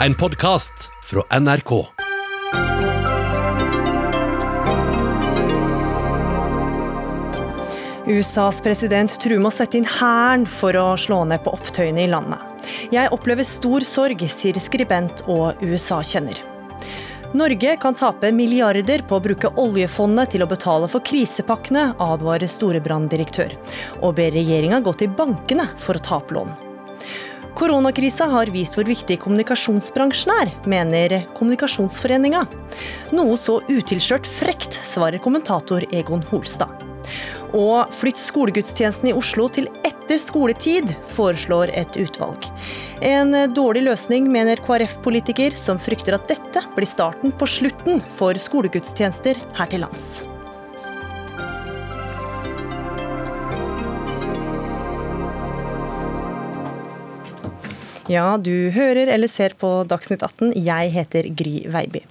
En podkast fra NRK. USAs president truer med å sette inn hæren for å slå ned på opptøyene i landet. Jeg opplever stor sorg, sier skribent og USA-kjenner. Norge kan tape milliarder på å bruke oljefondet til å betale for krisepakkene, advarer Storebrand-direktør, og ber regjeringa gå til bankene for å ta opp lån. Koronakrisa har vist hvor viktig kommunikasjonsbransjen er, mener Kommunikasjonsforeninga. Noe så utilskjørt frekt, svarer kommentator Egon Holstad. Og flytt skolegudstjenesten i Oslo til etter skoletid, foreslår et utvalg. En dårlig løsning, mener KrF-politiker, som frykter at dette blir starten på slutten for skolegudstjenester her til lands. Ja, du hører eller ser på Dagsnytt 18. Jeg heter Gry Veiby.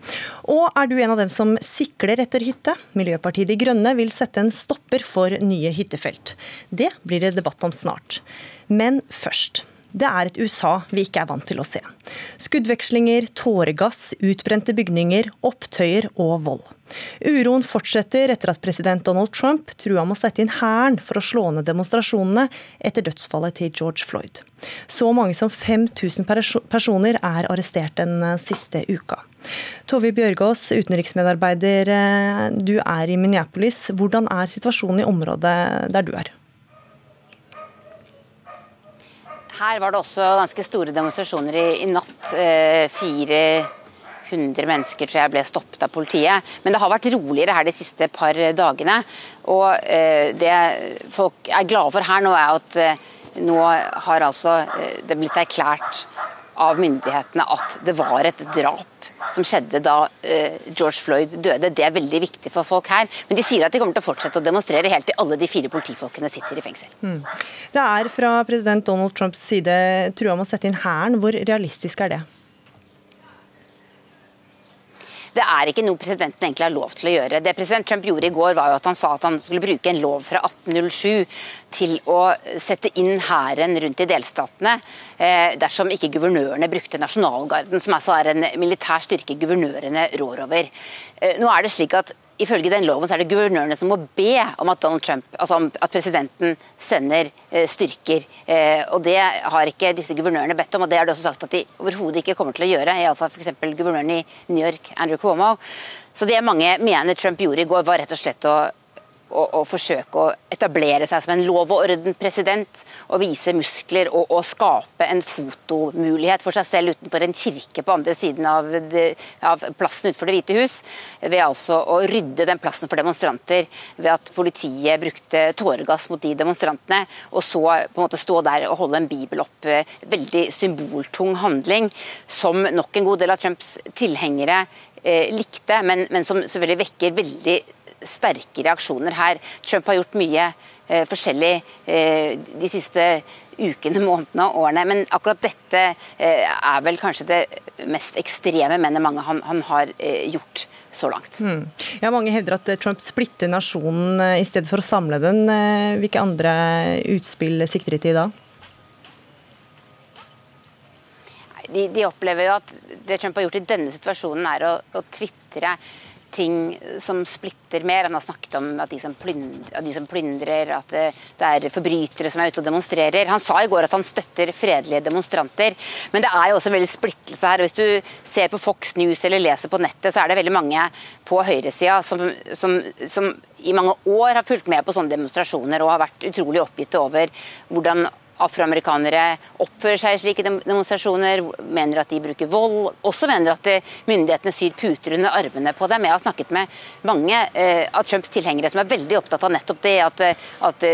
Og er du en av dem som sikler etter hytte? Miljøpartiet De Grønne vil sette en stopper for nye hyttefelt. Det blir det debatt om snart. Men først. Det er et USA vi ikke er vant til å se. Skuddvekslinger, tåregass, utbrente bygninger, opptøyer og vold. Uroen fortsetter etter at president Donald Trump trua med å sette inn hæren for å slå ned demonstrasjonene etter dødsfallet til George Floyd. Så mange som 5000 personer er arrestert den eh, siste uka. Tove Bjørgaas, utenriksmedarbeider, eh, du er i Minneapolis. Hvordan er situasjonen i området der du er? Her var det også ganske store demonstrasjoner i, i natt. Eh, 400 mennesker tror jeg ble stoppet av politiet. Men det har vært roligere her de siste par dagene. Og eh, det folk er glade for her nå, er at eh, nå har altså eh, det blitt erklært av myndighetene at det var et drap som skjedde da uh, George Floyd døde. Det er veldig viktig for folk her. Men de sier at de kommer til å fortsette å demonstrere helt til alle de fire politifolkene sitter i fengsel. Mm. Det er fra president Donald Trumps side trua med å sette inn hæren. Hvor realistisk er det? Det er ikke noe presidenten egentlig har lov til å gjøre. Det president Trump gjorde i går, var jo at han sa at han skulle bruke en lov fra 1807 til å sette inn hæren rundt i delstatene eh, dersom ikke guvernørene brukte nasjonalgarden, som altså er en militær styrke guvernørene rår over. Eh, nå er det slik at ifølge den loven så er det guvernørene som må be om at Trump, altså at presidenten sender eh, styrker. Eh, og Det har ikke disse guvernørene bedt om, og det har de også sagt at de overhodet ikke kommer til å gjøre. Iallfall f.eks. guvernøren i New York, Andrew Cuomo. Så det mange mener Trump gjorde i går, var rett og slett å å, å, forsøke å etablere seg som en lov og orden-president. Og vise muskler og, og, skape en fotomulighet for seg selv utenfor en kirke på andre siden av, de, av plassen utenfor Det hvite hus. Ved altså å rydde den plassen for demonstranter ved at politiet brukte tåregass mot de demonstrantene. Og så på en måte stå der og holde en bibel opp. Veldig symboltung handling som nok en god del av Trumps tilhengere eh, likte, men, men som selvfølgelig vekker veldig sterke reaksjoner her. Trump har gjort mye eh, forskjellig eh, de siste ukene, månedene og årene. Men akkurat dette eh, er vel kanskje det mest ekstreme, mener mange, han, han har gjort så langt. Mm. Ja, Mange hevder at Trump splitter nasjonen i stedet for å samle den. Hvilke andre utspill sikter de til da? De, de, opplever jo at det Trump har gjort i denne situasjonen, er å, å tvitre ting som splitter mer. Han har snakket om at de som, plyndrer, de som plyndrer, at det, er forbrytere som er ute og demonstrerer. Han sa i går at han støtter fredelige demonstranter, men det er jo også veldig splittelse her. Hvis du ser på Fox News eller leser på nettet, så er det veldig mange på høyresida som, som, som i mange år har fulgt med på sånne demonstrasjoner og har vært utrolig oppgitte over hvordan afroamerikanere oppfører seg i slike demonstrasjoner, mener at de bruker vold. Også mener at eh, myndighetene syr puter under armene på dem. Jeg har snakket med mange eh, av Trumps tilhengere som er veldig opptatt av nettopp det. At, eh, at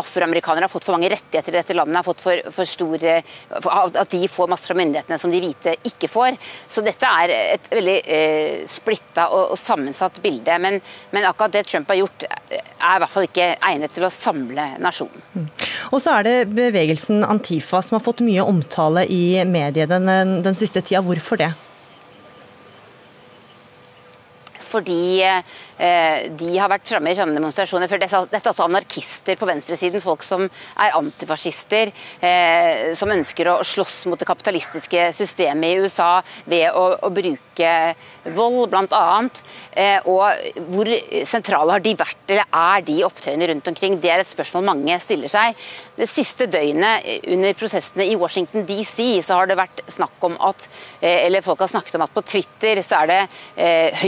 afroamerikanere har fått for mange rettigheter i dette landet. har fått for, for store, At de får masse fra myndighetene som de hvite ikke får. Så dette er et veldig eh, splitta og, og, sammensatt bilde. Men, men, akkurat det Trump har gjort, er i hvert fall ikke egnet til å samle nasjonen. Mm. Og så er det bevegelsen Antifa som har fått mye omtale i mediene den, den siste tida. Hvorfor det? Fordi eh, de har vært framme i sånne demonstrasjoner. For dette er altså anarkister på venstresiden, folk som er antifascister, eh, som ønsker å slåss mot det kapitalistiske systemet i USA ved å, å bruke vold, bl.a. Eh, og hvor sentrale har de vært, eller er de opptøyene rundt omkring? Det er et spørsmål mange stiller seg. Det siste døgnet under prosessene i Washington DC så har det vært snakk om at eller folk har snakket om at på Twitter så er det eh,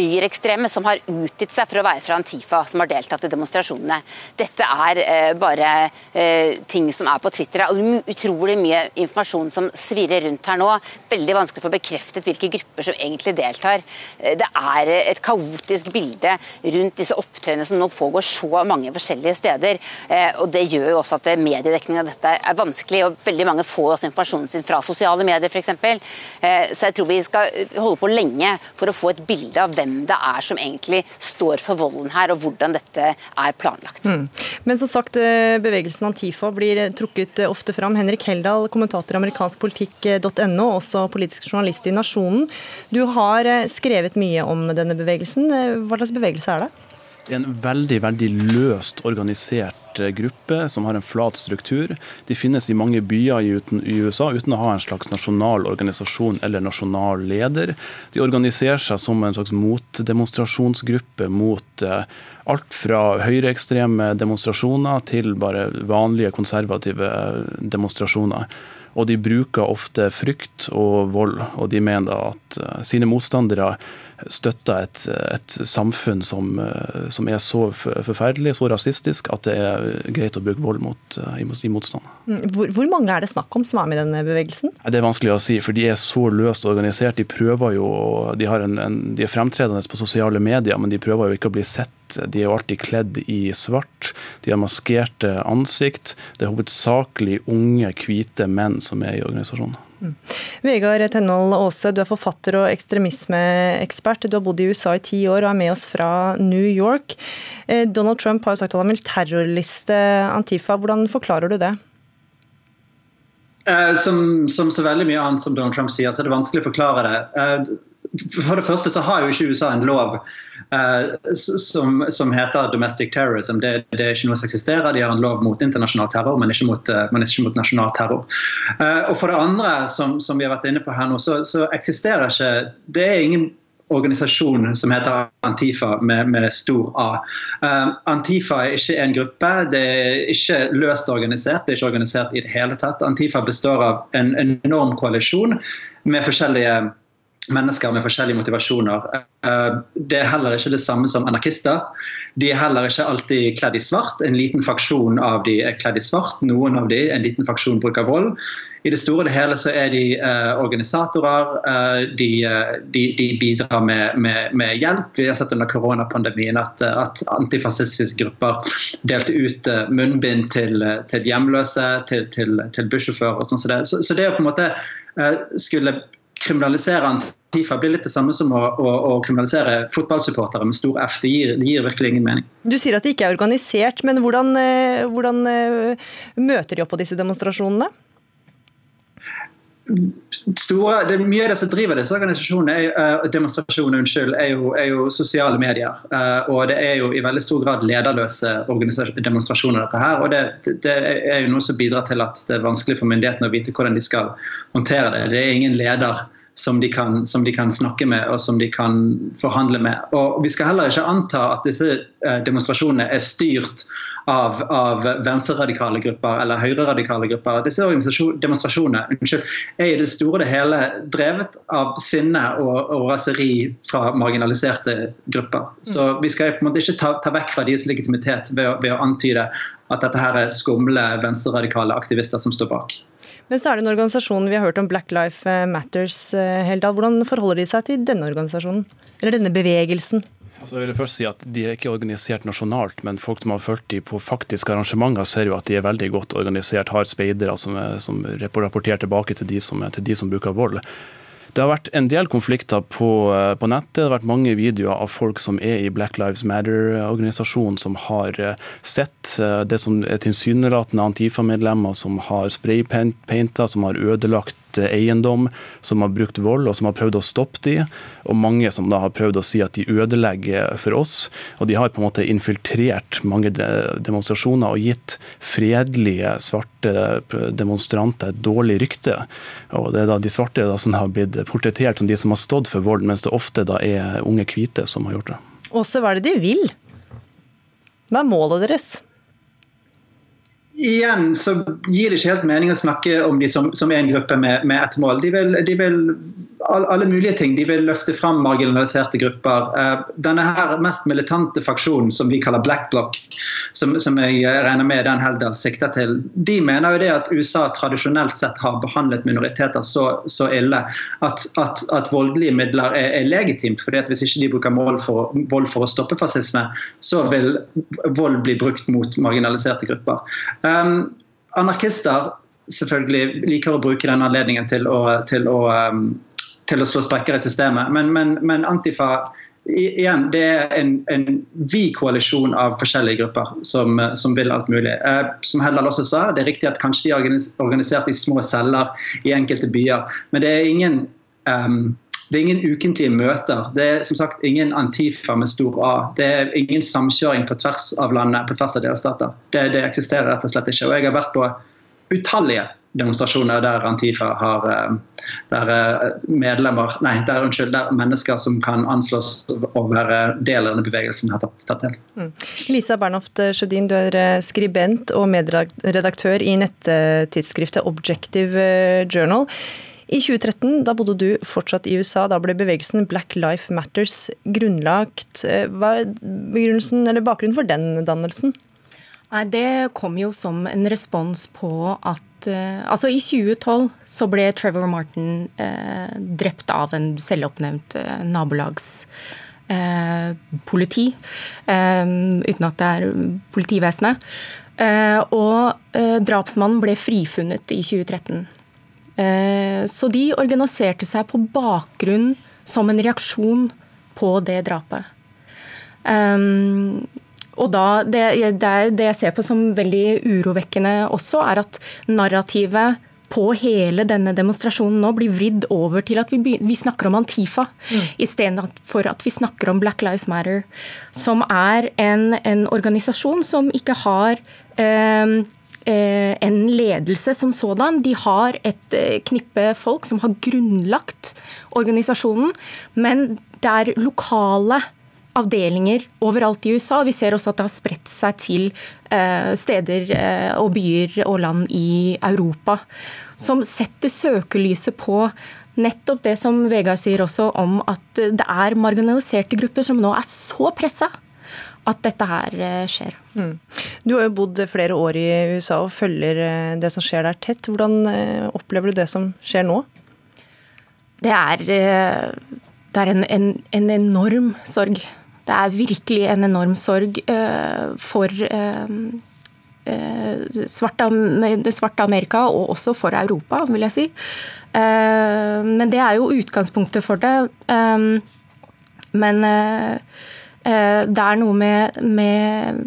høyreekstreme som har utgitt seg for å være fra Antifa, som har deltatt i demonstrasjonene. Dette er eh, bare eh, ting som er på Twitter. Er utrolig mye informasjon som svirrer rundt her nå. Veldig vanskelig å få bekreftet hvilke grupper som egentlig deltar. Eh, det er et kaotisk bilde rundt disse opptøyene som nå pågår så mange forskjellige steder. Eh, og Det gjør jo også at mediedekning av dette er vanskelig. og Veldig mange får også informasjonen sin fra sosiale medier f.eks. Eh, så jeg tror vi skal holde på lenge for å få et bilde av hvem det er som egentlig står for volden her, og hvordan dette er planlagt. Mm. Men som sagt, eh, bevegelsen Antifa blir trukket ofte fram. Henrik Heldal, kommentator i amerikanskpolitikk.no, også politisk journalist i Nasjonen. Du har skrevet mye om denne bevegelsen. Hva slags bevegelse er det? Det er en veldig veldig løst organisert eh, gruppe som har en flat struktur. De finnes i mange byer i USA uten å ha en slags nasjonal organisasjon eller nasjonal leder. De organiserer seg som en slags motdemonstrasjonsgruppe mot eh, alt fra høyreekstreme demonstrasjoner til bare vanlige konservative eh, demonstrasjoner. Og de bruker ofte frykt og vold, og de mener at sine motstandere støtter et, et samfunn som, eh, som, er så forferdelig, så rasistisk, at det er greit å bruke vold mot, eh, i motstand. Mm, hvor, hvor, mange er det snakk om som er med i denne bevegelsen? Det er vanskelig å si, for de er så løst organisert. De prøver jo, de, en, en, de er fremtredende på sosiale medier, men de prøver jo ikke å bli sett. De er jo alltid kledd i svart. De har maskerte ansikt. Det er hovedsakelig unge, hvite menn som er i organisasjonen. Mm. Vegard Tenhold Aase, du er forfatter og ekstremismeekspert. Du har bodd i USA i ti år og er med oss fra New York. Eh, Donald Trump har jo sagt at han vil terrorliste Antifa. Hvordan forklarer du det? Eh, som, som, så veldig mye annet som Donald Trump sier, så er det vanskelig å forklare det. Eh, for det første så har jo ikke USA en lov uh, som, som, heter domestic terrorism. Det, det, er ikke noe som eksisterer. De har en lov mot internasjonal terror, men ikke mot, uh, men ikke mot nasjonal terror. Uh, og for det andre, som, som, vi har vært inne på her nå, så, så eksisterer ikke Det er ingen organisasjon som heter Antifa med, med stor A. Uh, Antifa er ikke en gruppe, det er ikke løst organisert. Det er ikke organisert i det hele tatt. Antifa består av en enorm koalisjon med forskjellige mennesker med forskjellige motivasjoner. Eh, det er heller ikke det samme som anarkister. De er heller ikke alltid kledd i svart. En liten faksjon av de er kledd i svart. Noen av de, en liten faksjon bruker vold. I det store og det hele så er de uh, organisatorer. Uh, de, de, de, bidrar med, med, med, hjelp. Vi har sett under koronapandemien at, at antifascistiske grupper delte ut munnbind til, til hjemløse, til, til, til bussjåfører og sånn. Så, så, så det å på en måte skulle kriminalisere Antifa blir litt det samme som å, å, å kriminalisere fotballsupportere med stor F. Det gir, det gir, virkelig ingen mening. Du sier at de ikke er organisert, men hvordan, eh, hvordan eh, møter de opp på disse demonstrasjonene? Store, det, mye av det som driver disse organisasjonene, er, uh, demonstrasjonene unnskyld, er, jo, er jo sosiale medier. Og det er jo i veldig stor grad lederløse demonstrasjoner. dette her, og det, det, er jo noe som bidrar til at det er vanskelig for myndighetene å vite hvordan de skal håndtere det. Det er ingen leder som de, kan, som de, kan, snakke med og som de kan forhandle med. Og Vi skal heller ikke anta at disse eh, demonstrasjonene er styrt av, av venstreradikale grupper eller høyreradikale grupper. Disse demonstrasjonene unnskyld, er i det store og hele drevet av sinne og, og raseri fra marginaliserte grupper. Så Vi skal på en måte ikke ta, ta vekk fra deres legitimitet ved å, ved å antyde at dette her er skumle venstreradikale aktivister som står bak. Men så er det en organisasjon vi har hørt om, Black Life Matters. Eh, Heldal. Hvordan forholder de seg til denne organisasjonen, eller denne bevegelsen? Altså jeg vil først si at De er ikke organisert nasjonalt, men folk som har fulgt dem på faktiske arrangementer, ser jo at de er veldig godt organisert, har speidere som, som rapporterer tilbake til de som, til de som bruker vold. Det har vært en del konflikter på, eh, på, nettet. Det har vært mange videoer av folk som er i Black Lives Matter-organisasjonen, som har eh, sett eh, det som er tilsynelatende Antifa-medlemmer som har spraypainta, som har ødelagt eiendom, som har brukt vold og som har prøvd å stoppe de, og mange som da har prøvd å si at de ødelegger for oss. Og de har på en måte infiltrert mange demonstrasjoner og gitt fredelige svarte demonstranter et dårlig rykte. Og det er da de svarte da som har blitt portrettert som de som har stått for vold, mens det ofte da er unge hvite som har gjort det. Åse, hva er det de vil? Hva er målet deres? igjen så gir det ikke helt mening å snakke om de som, som en gruppe med, med ett mål. De vil, de vil alle mulige ting. De vil løfte fram marginaliserte grupper. Eh, denne her mest militante faksjonen som vi kaller Black block, som, som jeg regner med den Heldal sikter til, de mener jo det at USA tradisjonelt sett har behandlet minoriteter så, så ille at, at, at, voldelige midler er, er legitimt. fordi at Hvis ikke de bruker vold for, vold for å stoppe fascisme, så vil vold bli brukt mot marginaliserte grupper. Um, anarkister selvfølgelig liker å bruke den anledningen til å, til å um, til å slå sprekker i systemet. Men, men, men Antifa igjen, det er en, en vid koalisjon av forskjellige grupper som, som vil alt mulig. Eh, som Heldal også sa, det er riktig at kanskje de er organisert i små celler i enkelte byer. Men det er ingen um, det er ingen ukentlige møter. Det er som sagt ingen Antifa med stor A. Det er ingen samkjøring på tvers av landet, på tvers av delstater. Det, det eksisterer rett og slett ikke. Og jeg har vært på utallige demonstrasjoner der Antifa har eh, der eh, medlemmer, nei, der, unnskyld, der mennesker som kan anslås å være del av denne bevegelsen, har tatt, tatt del. Mm. Lisa Bernhoft Sjødin, du er eh, skribent og medredaktør i nettidsskriftet Objective Journal. I 2013, da bodde du fortsatt i USA, da ble bevegelsen Black Life Matters grunnlagt. Hva er eller bakgrunnen for den dannelsen? Nei, Det kom jo som en respons på at uh, Altså, i 2012 så ble Trevor Martin uh, drept av en selvoppnevnt uh, nabolagspoliti. uten at det er politivesenet. og drapsmannen ble frifunnet i 2013. så de organiserte seg på bakgrunn som en reaksjon på det drapet. Um, og da, det, det, det, jeg ser på som veldig urovekkende også, er at narrativet på hele denne demonstrasjonen nå blir vridd over til at vi, vi snakker om Antifa, mm. istedenfor at vi snakker om Black Lives Matter, som er en, en organisasjon som ikke har eh, eh en ledelse som sådan. De har et eh, knippe folk som har grunnlagt organisasjonen, men det er lokale avdelinger overalt i USA. Vi ser også at det har spredt seg til eh, steder eh, og byer og land i Europa. Som setter søkelyset på nettopp det som Vegard sier også om at det er marginaliserte grupper som nå er så pressa at dette her eh, skjer. Mm. Du har jo bodd flere år i USA og følger det som skjer der tett. Hvordan opplever du det som skjer nå? Det er, det er en, en, en enorm sorg det er virkelig en enorm sorg eh, for eh, eh, svarte Amerika, og også for Europa, vil jeg si. Men det er jo utgangspunktet for det. Men det er noe med, med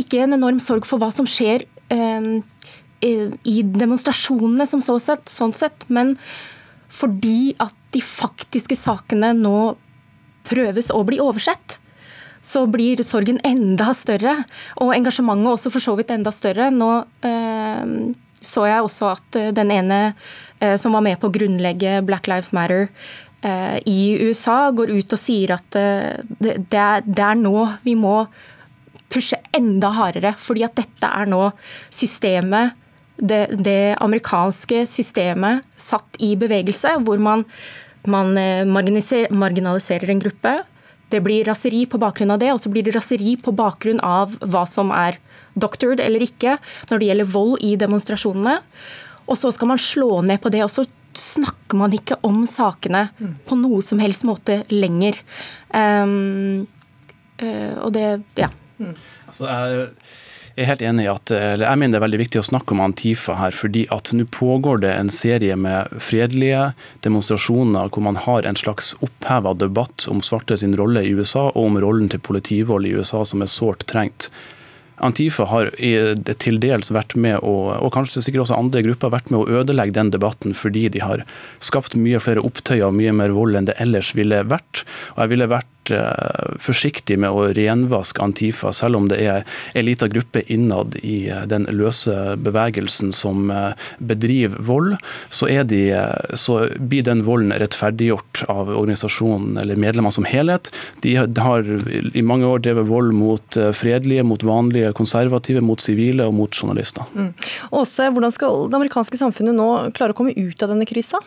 Ikke en enorm sorg for hva som skjer i demonstrasjonene som så sett, sånn sett, men fordi at de faktiske sakene nå prøves å bli oversett, så blir sorgen enda større. Og engasjementet også for så vidt enda større. Nå eh, så jeg også at eh, den ene eh, som var med på å grunnlegge Black Lives Matter eh, i USA, går ut og sier at eh, det, det, er, det er nå vi må pushe enda hardere, fordi at dette er nå systemet det, det, amerikanske systemet satt i bevegelse, hvor man man eh, marginaliserer en gruppe. Det blir raseri på bakgrunn av det, og så blir det raseri på bakgrunn av hva som er doctored eller ikke når det gjelder vold i demonstrasjonene. Og så skal man slå ned på det, og så snakker man ikke om sakene på noe som helst måte lenger. Um, uh, og det Ja. Altså, jeg Jeg er helt enig i at, eller jeg mener det er veldig viktig å snakke om Antifa her, fordi at nå pågår det en serie med fredelige demonstrasjoner hvor man har en slags oppheva debatt om svarte sin rolle i USA og om rollen til politivold i USA, som er sårt trengt. Antifa har til dels vært med å, og kanskje sikkert også andre grupper, vært med å ødelegge den debatten fordi de har skapt mye flere opptøyer og mye mer vold enn det ellers ville vært. Og jeg ville vært Eh, forsiktig med å renvaske Antifa, selv om det er en liten gruppe innad i eh, den løse bevegelsen som eh, bedriver vold, så, de, så blir den volden rettferdiggjort av organisasjonen eller medlemmene som helhet. De har i mange år drevet vold mot fredelige, mot vanlige konservative, mot sivile og mot journalister. Mm. Åse, hvordan skal det amerikanske samfunnet nå klare å komme ut av denne krisa?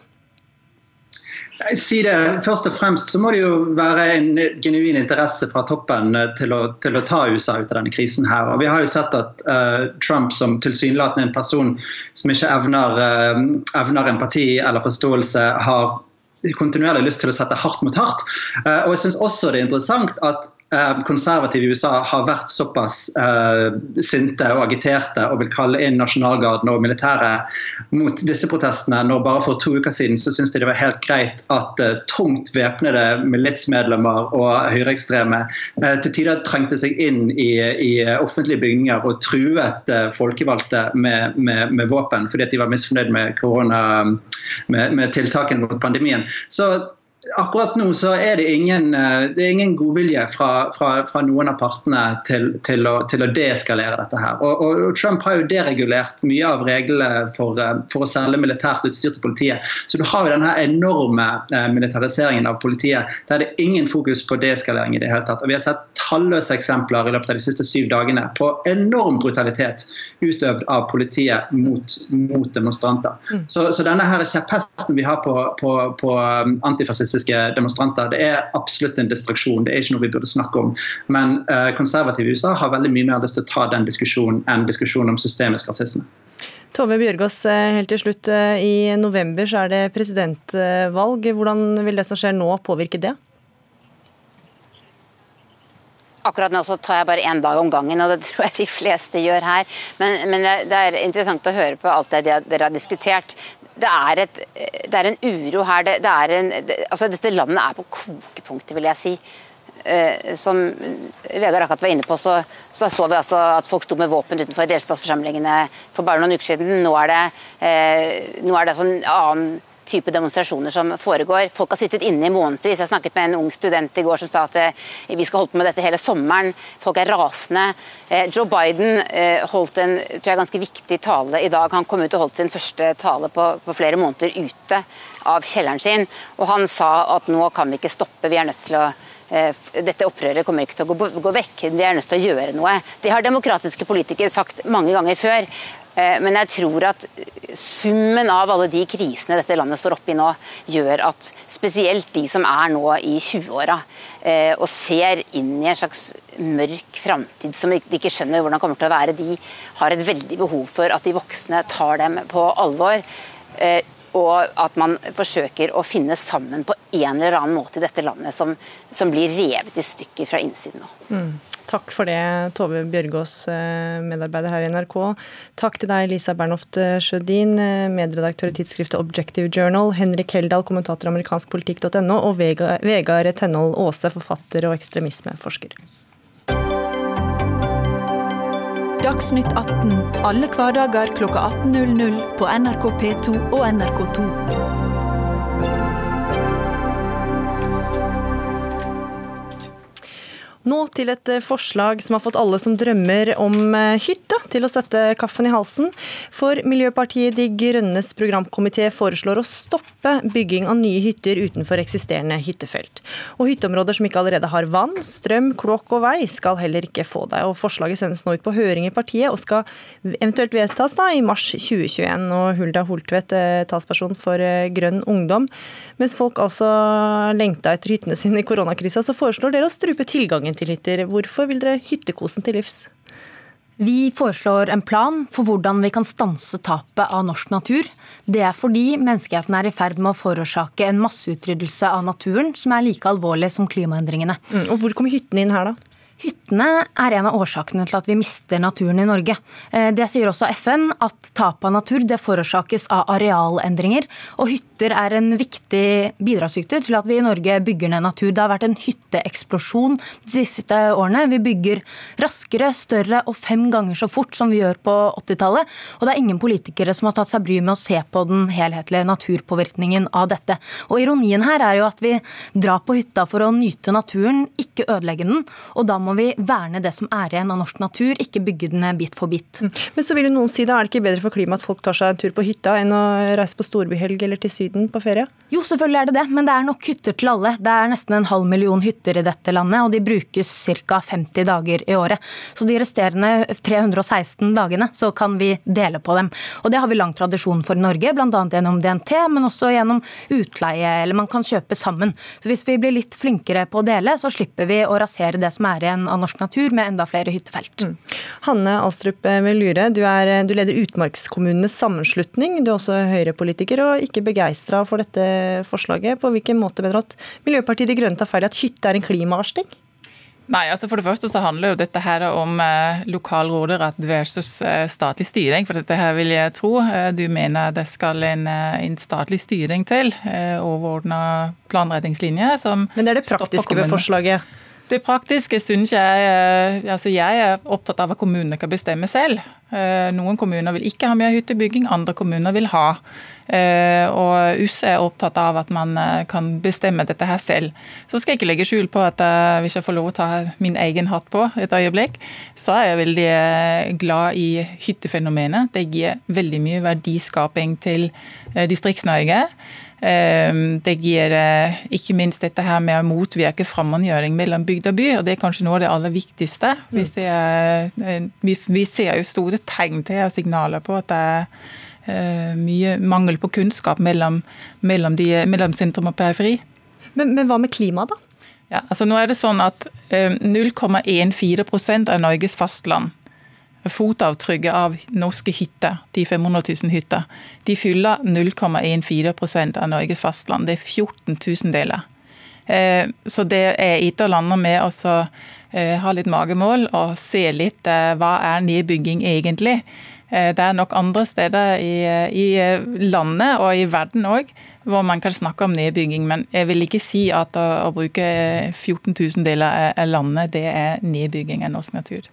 Sier det, Først og fremst så må det jo være en genuin interesse fra toppen eh, til å, til å ta USA ut av denne krisen. her. Og Vi har jo sett at uh, Trump som tilsynelatende en person som ikke evner, uh, evner empati eller forståelse, har kontinuerlig lyst til å sette hardt mot hardt. Uh, og jeg synes også det er interessant at konservative i USA har vært såpass uh, sinte og agiterte og vil kalle inn nasjonalgarden og militæret mot disse protestene, når bare for to uker siden så syntes de det var helt greit at uh, tungt væpnede militsmedlemmer og høyreekstreme uh, til tider trengte seg inn i, i offentlige bygninger og truet folkevalgte med, med, med, våpen fordi de var misfornøyd med korona, med, med tiltakene mot pandemien. Så akkurat nå så er det ingen, eh, det er ingen godvilje fra, fra, fra, noen av partene til, til, å, til, å, deeskalere dette. her. Og, og, Trump har jo deregulert mye av reglene for, eh, for, å selge militært utstyr til politiet. Så du har jo denne enorme eh, militariseringen av politiet. Der er det ingen fokus på deeskalering i det hele tatt. Og vi har sett talløse eksempler i løpet av de siste syv dagene på enorm brutalitet utøvd av politiet mot, mot demonstranter. Mm. Så, så, denne her kjepphesten vi har på, på, på antifascistisk antirasistiske demonstranter. Det er absolutt en distraksjon, det er ikke noe vi burde snakke om. Men uh, konservative i USA har veldig mye mer lyst til å ta den diskusjonen enn diskusjonen om systemisk rasisme. Tove Bjørgaas, eh, helt til slutt. Eh, I november så er det presidentvalg. Hvordan vil det som skjer nå påvirke det? Akkurat nå så tar jeg bare én dag om gangen, og det tror jeg de fleste gjør her. Men, men det er interessant å høre på alt det dere har diskutert det er, et, det er en uro her. Det, det en, altså dette landet er på kokepunktet, vil jeg si. Eh, som Vegard akkurat var inne på, så, så, så vi altså at folk sto med våpen utenfor delstatsforsamlingene for bare noen uker siden. Nå er det, eh, nå er det altså en annen type demonstrasjoner som foregår. Folk har sittet inne i månedsvis. Jeg snakket med en ung student i går som sa at eh, vi skal holde på med dette hele sommeren. Folk er rasende. Eh, Joe Biden eh, holdt en tror jeg, ganske viktig tale i dag. Han kom ut og holdt sin første tale på, på flere måneder ute av kjelleren sin. Og han sa at nå kan vi ikke stoppe, vi er nødt til å dette opprøret kommer ikke til å gå, gå vekk, vi er nødt til å gjøre noe. Det har demokratiske politikere sagt mange ganger før. Eh, men jeg tror at summen av alle de krisene dette landet står oppe i nå, gjør at spesielt de som er nå i 20-åra eh, og ser inn i en slags mørk framtid som de ikke skjønner hvordan kommer til å være, de har et veldig behov for at de voksne tar dem på alvor. Og at man forsøker å finne sammen på en eller annen måte i dette landet som, som blir revet i stykker fra innsiden nå. Mm. Takk for det, Tove Bjørgaas, eh, medarbeider her i NRK. Takk til deg, Lisa Bernhoft eh, Sjødin, eh, medredaktør i tidsskriftet Objective Journal, Henrik Heldal, kommentator amerikanskpolitikk.no, og Vegard Tenhold Aase, forfatter og ekstremismeforsker. Dagsnytt 18 alle hverdager kl 18.00 på NRK P2 og NRK2. Nå til et eh, forslag som har fått alle som drømmer om hytt hytte, til å sette kaffen i halsen. For Miljøpartiet De Grønnes programkomité foreslår å stoppe bygging av nye hytter utenfor eksisterende hyttefelt. Og hytteområder som ikke allerede har vann, strøm, kloakk og vei, skal heller ikke få det. Og Forslaget sendes nå ut på høring i partiet og skal eventuelt vedtas da i mars 2021. Og Hulda Holtvedt, eh, talsperson for Grønn ungdom. Mens folk altså lengta etter hyttene sine i koronakrisa, så foreslår dere å strupe tilgangen til hytter. Hvorfor vil dere hyttekosen til livs? Vi foreslår en plan for hvordan vi kan stanse tapet av norsk natur. Det er fordi menneskeheten er i ferd med å forårsake en masseutryddelse av naturen som er like alvorlig som klimaendringene. Mm, og Hvor kommer hyttene inn her, da? Hyttene er en av årsakene til at vi mister naturen i Norge. Eh, det sier også FN, at tap av natur det forårsakes av arealendringer. Og hytter er en viktig bidragsyter til at vi i Norge bygger ned natur. Det har vært en hytteeksplosjon de siste årene. Vi bygger raskere, større og fem ganger så fort som vi gjør på 80-tallet. Og det er ingen politikere som har tatt seg bryet med å se på den helhetlige naturpåvirkningen av dette. Og ironien her er jo at vi drar på hytta for å nyte naturen, ikke ødelegge den. og da må må vi verne det som er igjen av norsk natur, ikke bygge den bit for bit. Mm. Men så vil jo noen si da, er det ikke bedre for klimaet at folk tar seg en tur på hytta enn å reise på storbyhelg eller til Syden på ferie? Jo, selvfølgelig er det det, men det er nok hytter til alle. Det er nesten en halv million hytter i dette landet, og de brukes ca. 50 dager i året. Så de resterende 316 dagene så kan vi dele på dem. Og det har vi lang tradisjon for i Norge, bl.a. gjennom DNT, men også gjennom utleie, eller man kan kjøpe sammen. Så hvis vi blir litt flinkere på å dele, så slipper vi å rasere det som er igjen av norsk natur med enda flere hyttefelt. Mm. Hanne Alstrup Velure, du, er, du leder Utmarkskommunenes sammenslutning. Du er også Høyre-politiker og ikke begeistra for dette forslaget. På hvilken måte mener du at Miljøpartiet De Grønne tar feil i at hytte er en klimaversting? Nei, altså For det første så handler jo dette her om eh, lokal råderett versus eh, statlig styring. For dette her vil jeg tro eh, du mener det skal en, eh, en statlig styring til. Eh, overordna planretningslinje som Men det er det praktiske ved forslaget? Det praktiske syns jeg eh, altså Jeg er opptatt av at kommunene kan bestemme selv. Eh, noen kommuner vil ikke ha mer hyttebygging, andre kommuner vil ha. Eh, og US er opptatt av at man kan bestemme dette her selv. Så skal jeg ikke legge skjul på at hvis jeg får lov å ta min egen hatt på et øyeblikk, så er jeg veldig glad i hyttefenomenet. Det gir veldig mye verdiskaping til Distrikts-Norge. Ehm, det gir eh, ikke minst dette her med å motvirke fremmedgjøring mellom bygd og by, og det er kanskje noe av det aller viktigste. Vi mm. ser, eh, vi ser jo store tegn til og signaler på at det er eh, mye mangel på kunnskap mellom, mellom, de, mellom sentrum og periferi. Men, men hva med klima, da? Ja, altså nå er det sånn at 0,14 av Norges fastland fotavtrykket av norske hytter, de 500 000 hytter, de fyller 0,14% av Norges fastland. Det er 14 tusendeler. deler. så det er ikke å lande med å eh, ha litt magemål og se litt eh, hva er nedbygging egentlig. Det er nok andre steder i, i landet og i verden òg hvor man kan snakke om nedbygging, men jeg vil ikke si at å, å bruke 14 000 deler av landet, det er nedbygging av norsk natur.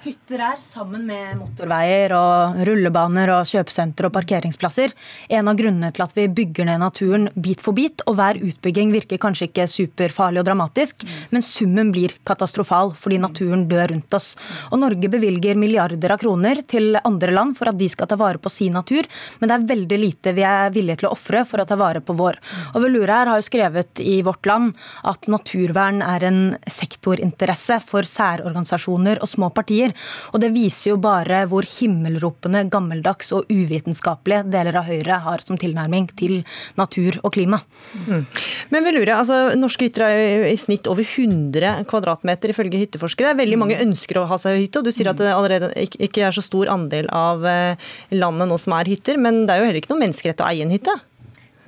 Hytter er, sammen med motorveier og rullebaner og kjøpesenter og parkeringsplasser, en av grunnene til at vi bygger ned naturen bit for bit. Og hver utbygging virker kanskje ikke superfarlig og dramatisk, men summen blir katastrofal fordi naturen dør rundt oss. Og Norge bevilger milliarder av kroner til andre land for at de skal ta vare på sin natur, men det er veldig lite vi er villige til å ofre for å ta vare på vår. Og Velura her har jo skrevet i Vårt Land at naturvern er en sektorinteresse for særorganisasjoner og små partier mennesker. Og det viser jo bare hvor himmelropende gammeldags og uvitenskapelige deler av Høyre har som tilnærming til natur og klima. Mm. Men vi lurer, altså Norske hytter er i snitt over 100 kvadratmeter ifølge hytteforskere. Veldig mange mm. ønsker å ha seg hytte, og du sier at det allerede ikke er så stor andel av eh, landet nå som er hytter. Men det er jo heller ikke noe menneskerett å eie en hytte?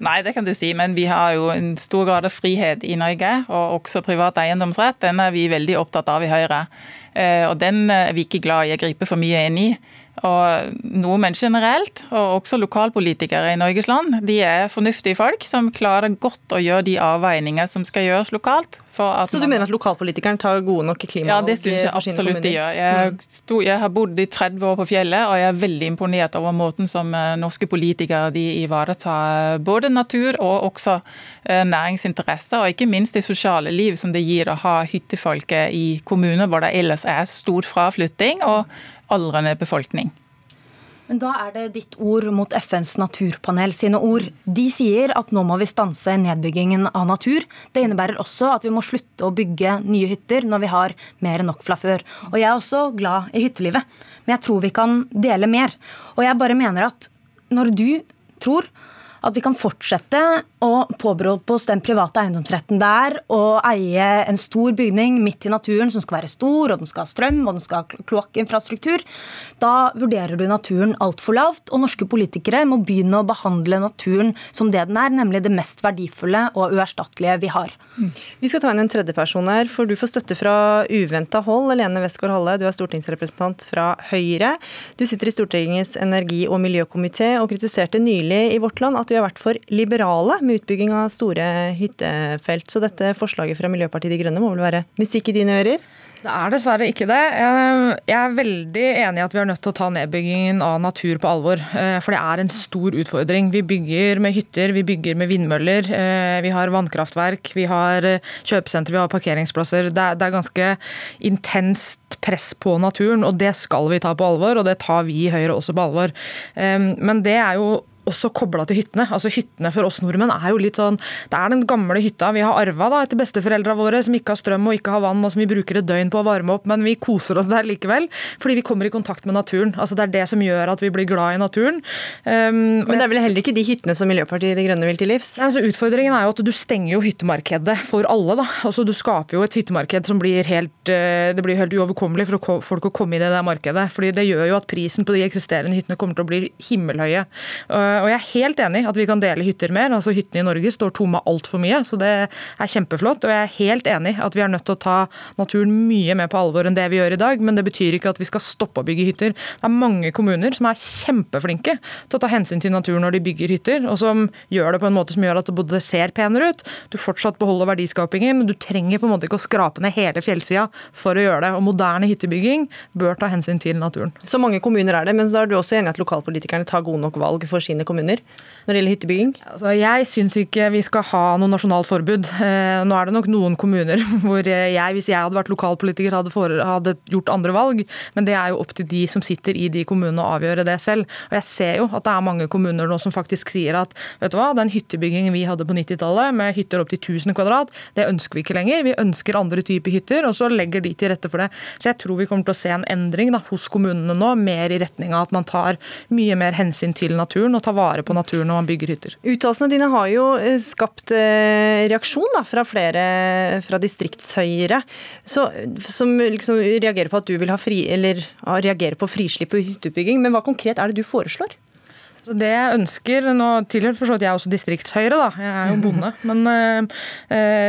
Nei, det kan du si, men vi har jo en stor grad av frihet i Norge, og også privat eiendomsrett. Den er vi veldig opptatt av i Høyre. Eh, og den er vi ikke glad i å gripe for mye inn i. Og Nordmenn generelt, og også lokalpolitikere i Norges land, de er fornuftige folk som klarer godt å gjøre de avveininger som skal gjøres lokalt. Så du mener at lokalpolitikeren tar gode nok klimavalg? Ja, det syns jeg absolutt de gjør. Jeg, mm. sto, jeg, har bodd i 30 år på fjellet, og jeg er veldig imponert over måten som eh, norske politikere de ivaretar både natur og også eh, næringsinteresser, og ikke minst det sosiale liv som det gir å ha hyttefolket i kommuner hvor det ellers er stor fraflytting. og aldrende befolkning. Men da er det ditt ord mot FNs naturpanel sine ord. De sier at nå må vi stanse nedbyggingen av natur. Det innebærer også at vi må slutte å bygge nye hytter når vi har mer enn nok fra før. Og jeg er også glad i hyttelivet, men jeg tror vi kan dele mer. Og jeg bare mener at når du tror At vi kan fortsette å påberope oss den private eiendomsretten der og eie en stor bygning midt i naturen som skal være stor, og den skal ha strøm og den skal ha kloakkinfrastruktur. Da vurderer du naturen altfor lavt, og norske politikere må begynne å behandle naturen som det den er, nemlig det mest verdifulle og uerstattelige vi har. Vi skal ta inn en tredjeperson her, for du får støtte fra uventa hold. Lene Westgård Halle, du er stortingsrepresentant fra Høyre. Du sitter i Stortingets energi- og miljøkomité og kritiserte nylig i Vårt Land at vi har vært for liberale med utbygging av store hyttefelt. Så dette forslaget fra Miljøpartiet De Grønne må vel være musikk i dine ører? Det er dessverre ikke det. Jeg er veldig enig i at vi er nødt til å ta nedbyggingen av natur på alvor. Eh, for det er en stor utfordring. Vi bygger med hytter, vi bygger med vindmøller. Eh, vi har vannkraftverk, vi har eh, kjøpesenter, vi har parkeringsplasser. Det er, ganske intenst press på naturen, og det skal vi ta på alvor. Og det tar vi i Høyre også på alvor. Men det er jo også kobla til hyttene. Altså Hyttene for oss nordmenn er jo litt sånn Det er den gamle hytta vi har arva da, etter besteforeldra våre, som ikke har strøm og ikke har vann, og som vi bruker et døgn på å varme opp, men vi koser oss der likevel. Fordi vi kommer i kontakt med naturen. Altså Det er det som gjør at vi blir glad i naturen. Um, men det er vel heller ikke de hyttene som Miljøpartiet De Grønne vil til livs? Altså Utfordringen er jo at du stenger jo hyttemarkedet for alle. da. Altså Du skaper jo et hyttemarked som blir helt, eh, det blir helt uoverkommelig for folk å komme inn i det markedet. Fordi det gjør jo at prisen på de eksisterende hyttene kommer til å bli himmelhøye. Og jeg er helt enig at vi kan dele hytter mer. altså Hyttene i Norge står tomme altfor mye, så det er kjempeflott. Og jeg er helt enig at vi er nødt til å ta naturen mye mer på alvor enn det vi gjør i dag. Men det betyr ikke at vi skal stoppe å bygge hytter. Det er mange kommuner som er kjempeflinke til å ta hensyn til naturen når de bygger hytter, og som gjør det på en måte som gjør at det både ser penere ut, du fortsatt beholder verdiskapingen, men du trenger på en måte ikke å skrape ned hele fjellsida for å gjøre det. Og moderne hyttebygging bør ta hensyn til naturen. Så mange kommuner er det, men da er du også enig at lokalpolitikerne tar gode nok valg for sine kommuner? når det gjelder hyttebygging? Altså, jeg syns ikke vi skal ha noe nasjonalt forbud. Eh, nå er det nok noen kommuner hvor jeg, hvis jeg hadde vært lokalpolitiker, hadde, for, hadde, gjort andre valg. Men det er jo opp til de som sitter i de kommunene å avgjøre det selv. Og jeg ser jo at det er mange kommuner nå som faktisk sier at vet du hva, den hyttebyggingen vi hadde på 90-tallet, med hytter opp til 1000 kvadrat, det ønsker vi ikke lenger. Vi ønsker andre typer hytter, og så legger de til rette for det. Så jeg tror vi kommer til å se en endring da, hos kommunene nå, mer i retning av at man tar mye mer hensyn til naturen og tar vare på naturen når man bygger hytter. Uttalelsene dine har jo eh, skapt eh, reaksjon da, fra flere fra distriktshøyre, som liksom reagerer på at du vil ha fri, eller reagerer på frislipp og hytteutbygging. Men hva konkret er det du foreslår? Så det jeg ønsker, Nå tilhører for så vidt jeg er også distriktshøyre, da, jeg er jo bonde. Men uh,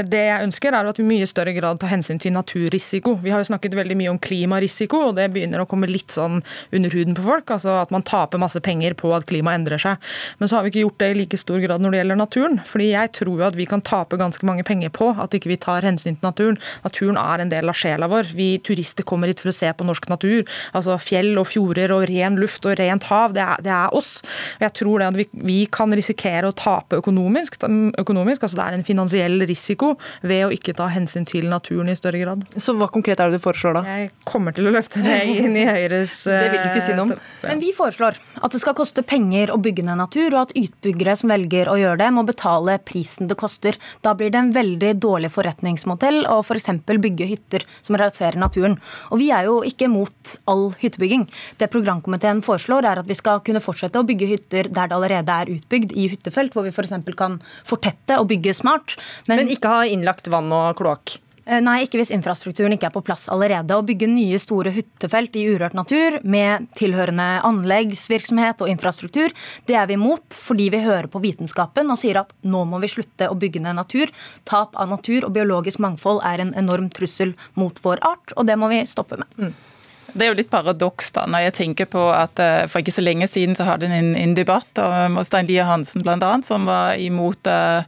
det jeg ønsker er at vi i mye større grad tar hensyn til naturrisiko. Vi har jo snakket veldig mye om klimarisiko, og det begynner å komme litt sånn under huden på folk. altså At man taper masse penger på at klimaet endrer seg. Men så har vi ikke gjort det i like stor grad når det gjelder naturen. fordi jeg tror jo at vi kan tape ganske mange penger på at ikke vi tar hensyn til naturen. Naturen er en del av sjela vår. Vi turister kommer hit for å se på norsk natur. altså Fjell og fjorder og ren luft og rent hav. Det er, det er oss. Og jeg tror det at vi, vi kan risikere å tape økonomisk, økonomisk. altså Det er en finansiell risiko ved å ikke ta hensyn til naturen i større grad. Så hva konkret er det du foreslår da? Jeg kommer til å løfte det inn i Høyres Det vil du ikke si noe om. Eh, Men vi foreslår at det skal koste penger å bygge ned natur, og at utbyggere som velger å gjøre det, må betale prisen det koster. Da blir det en veldig dårlig forretningsmodell å f.eks. For bygge hytter som realiserer naturen. Og vi er jo ikke mot all hyttebygging. Det programkomiteen foreslår, er at vi skal kunne fortsette å bygge hytter der det allerede er utbygd, i hyttefelt, hvor vi f.eks. kan fortette og bygge smart. Men, Men ikke ha innlagt vann og kloakk? Eh, nei, ikke hvis infrastrukturen ikke er på plass allerede. Å bygge nye store hyttefelt i urørt natur med tilhørende anleggsvirksomhet og infrastruktur, det er vi imot fordi vi hører på vitenskapen og sier at nå må vi slutte å bygge ned natur. Tap av natur og biologisk mangfold er en enorm trussel mot vår art, og det må vi stoppe med. Mm. Det er jo litt paradoks da, når jeg tenker på at eh, for ikke så lenge siden så hadde en en debatt om Stein Lier Hansen bl.a. som var imot uh,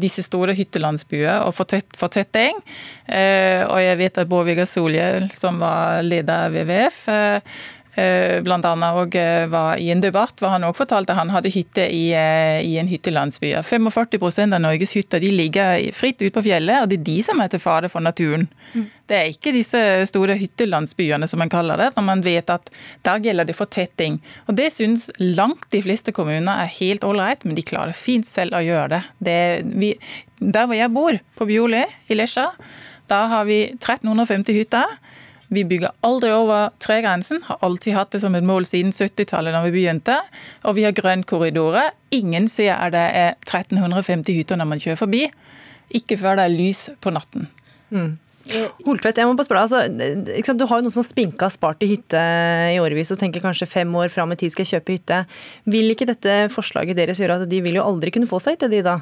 disse store hyttelandsbyer og fortetting. Uh, og jeg vet at Bård Vegar Solhjell, som var leder av WWF, uh, Blant annet og var i en debatt hvor han også fortalte han hadde hytte i, i en hyttelandsby. 45% av Norges hytter de ligger fritt ute på fjellet, og det er de som er til fare for naturen. Mm. Det er ikke disse store hyttelandsbyene som man kaller det, når man vet at der gjelder det fortetting. Og Det syns langt de fleste kommuner er helt ålreit, men de klarer fint selv å gjøre det. det vi, der hvor jeg bor, på Bioli i Lesja, da har vi 1350 hytter. Vi bygger aldri over tregrensen, har alltid hatt det som et mål siden 70-tallet da vi begynte. Og vi har grønnkorridorer. Ingen sier at det er 1350 hytter når man kjører forbi. Ikke før det er lys på natten. Mm. Holtvedt, jeg må bare spørre, altså, Du har jo noen som spinka spart i hytte i årevis og tenker kanskje fem år fram i tid skal jeg kjøpe hytte. Vil ikke dette forslaget deres gjøre at de vil jo aldri kunne få seg hytte, de da?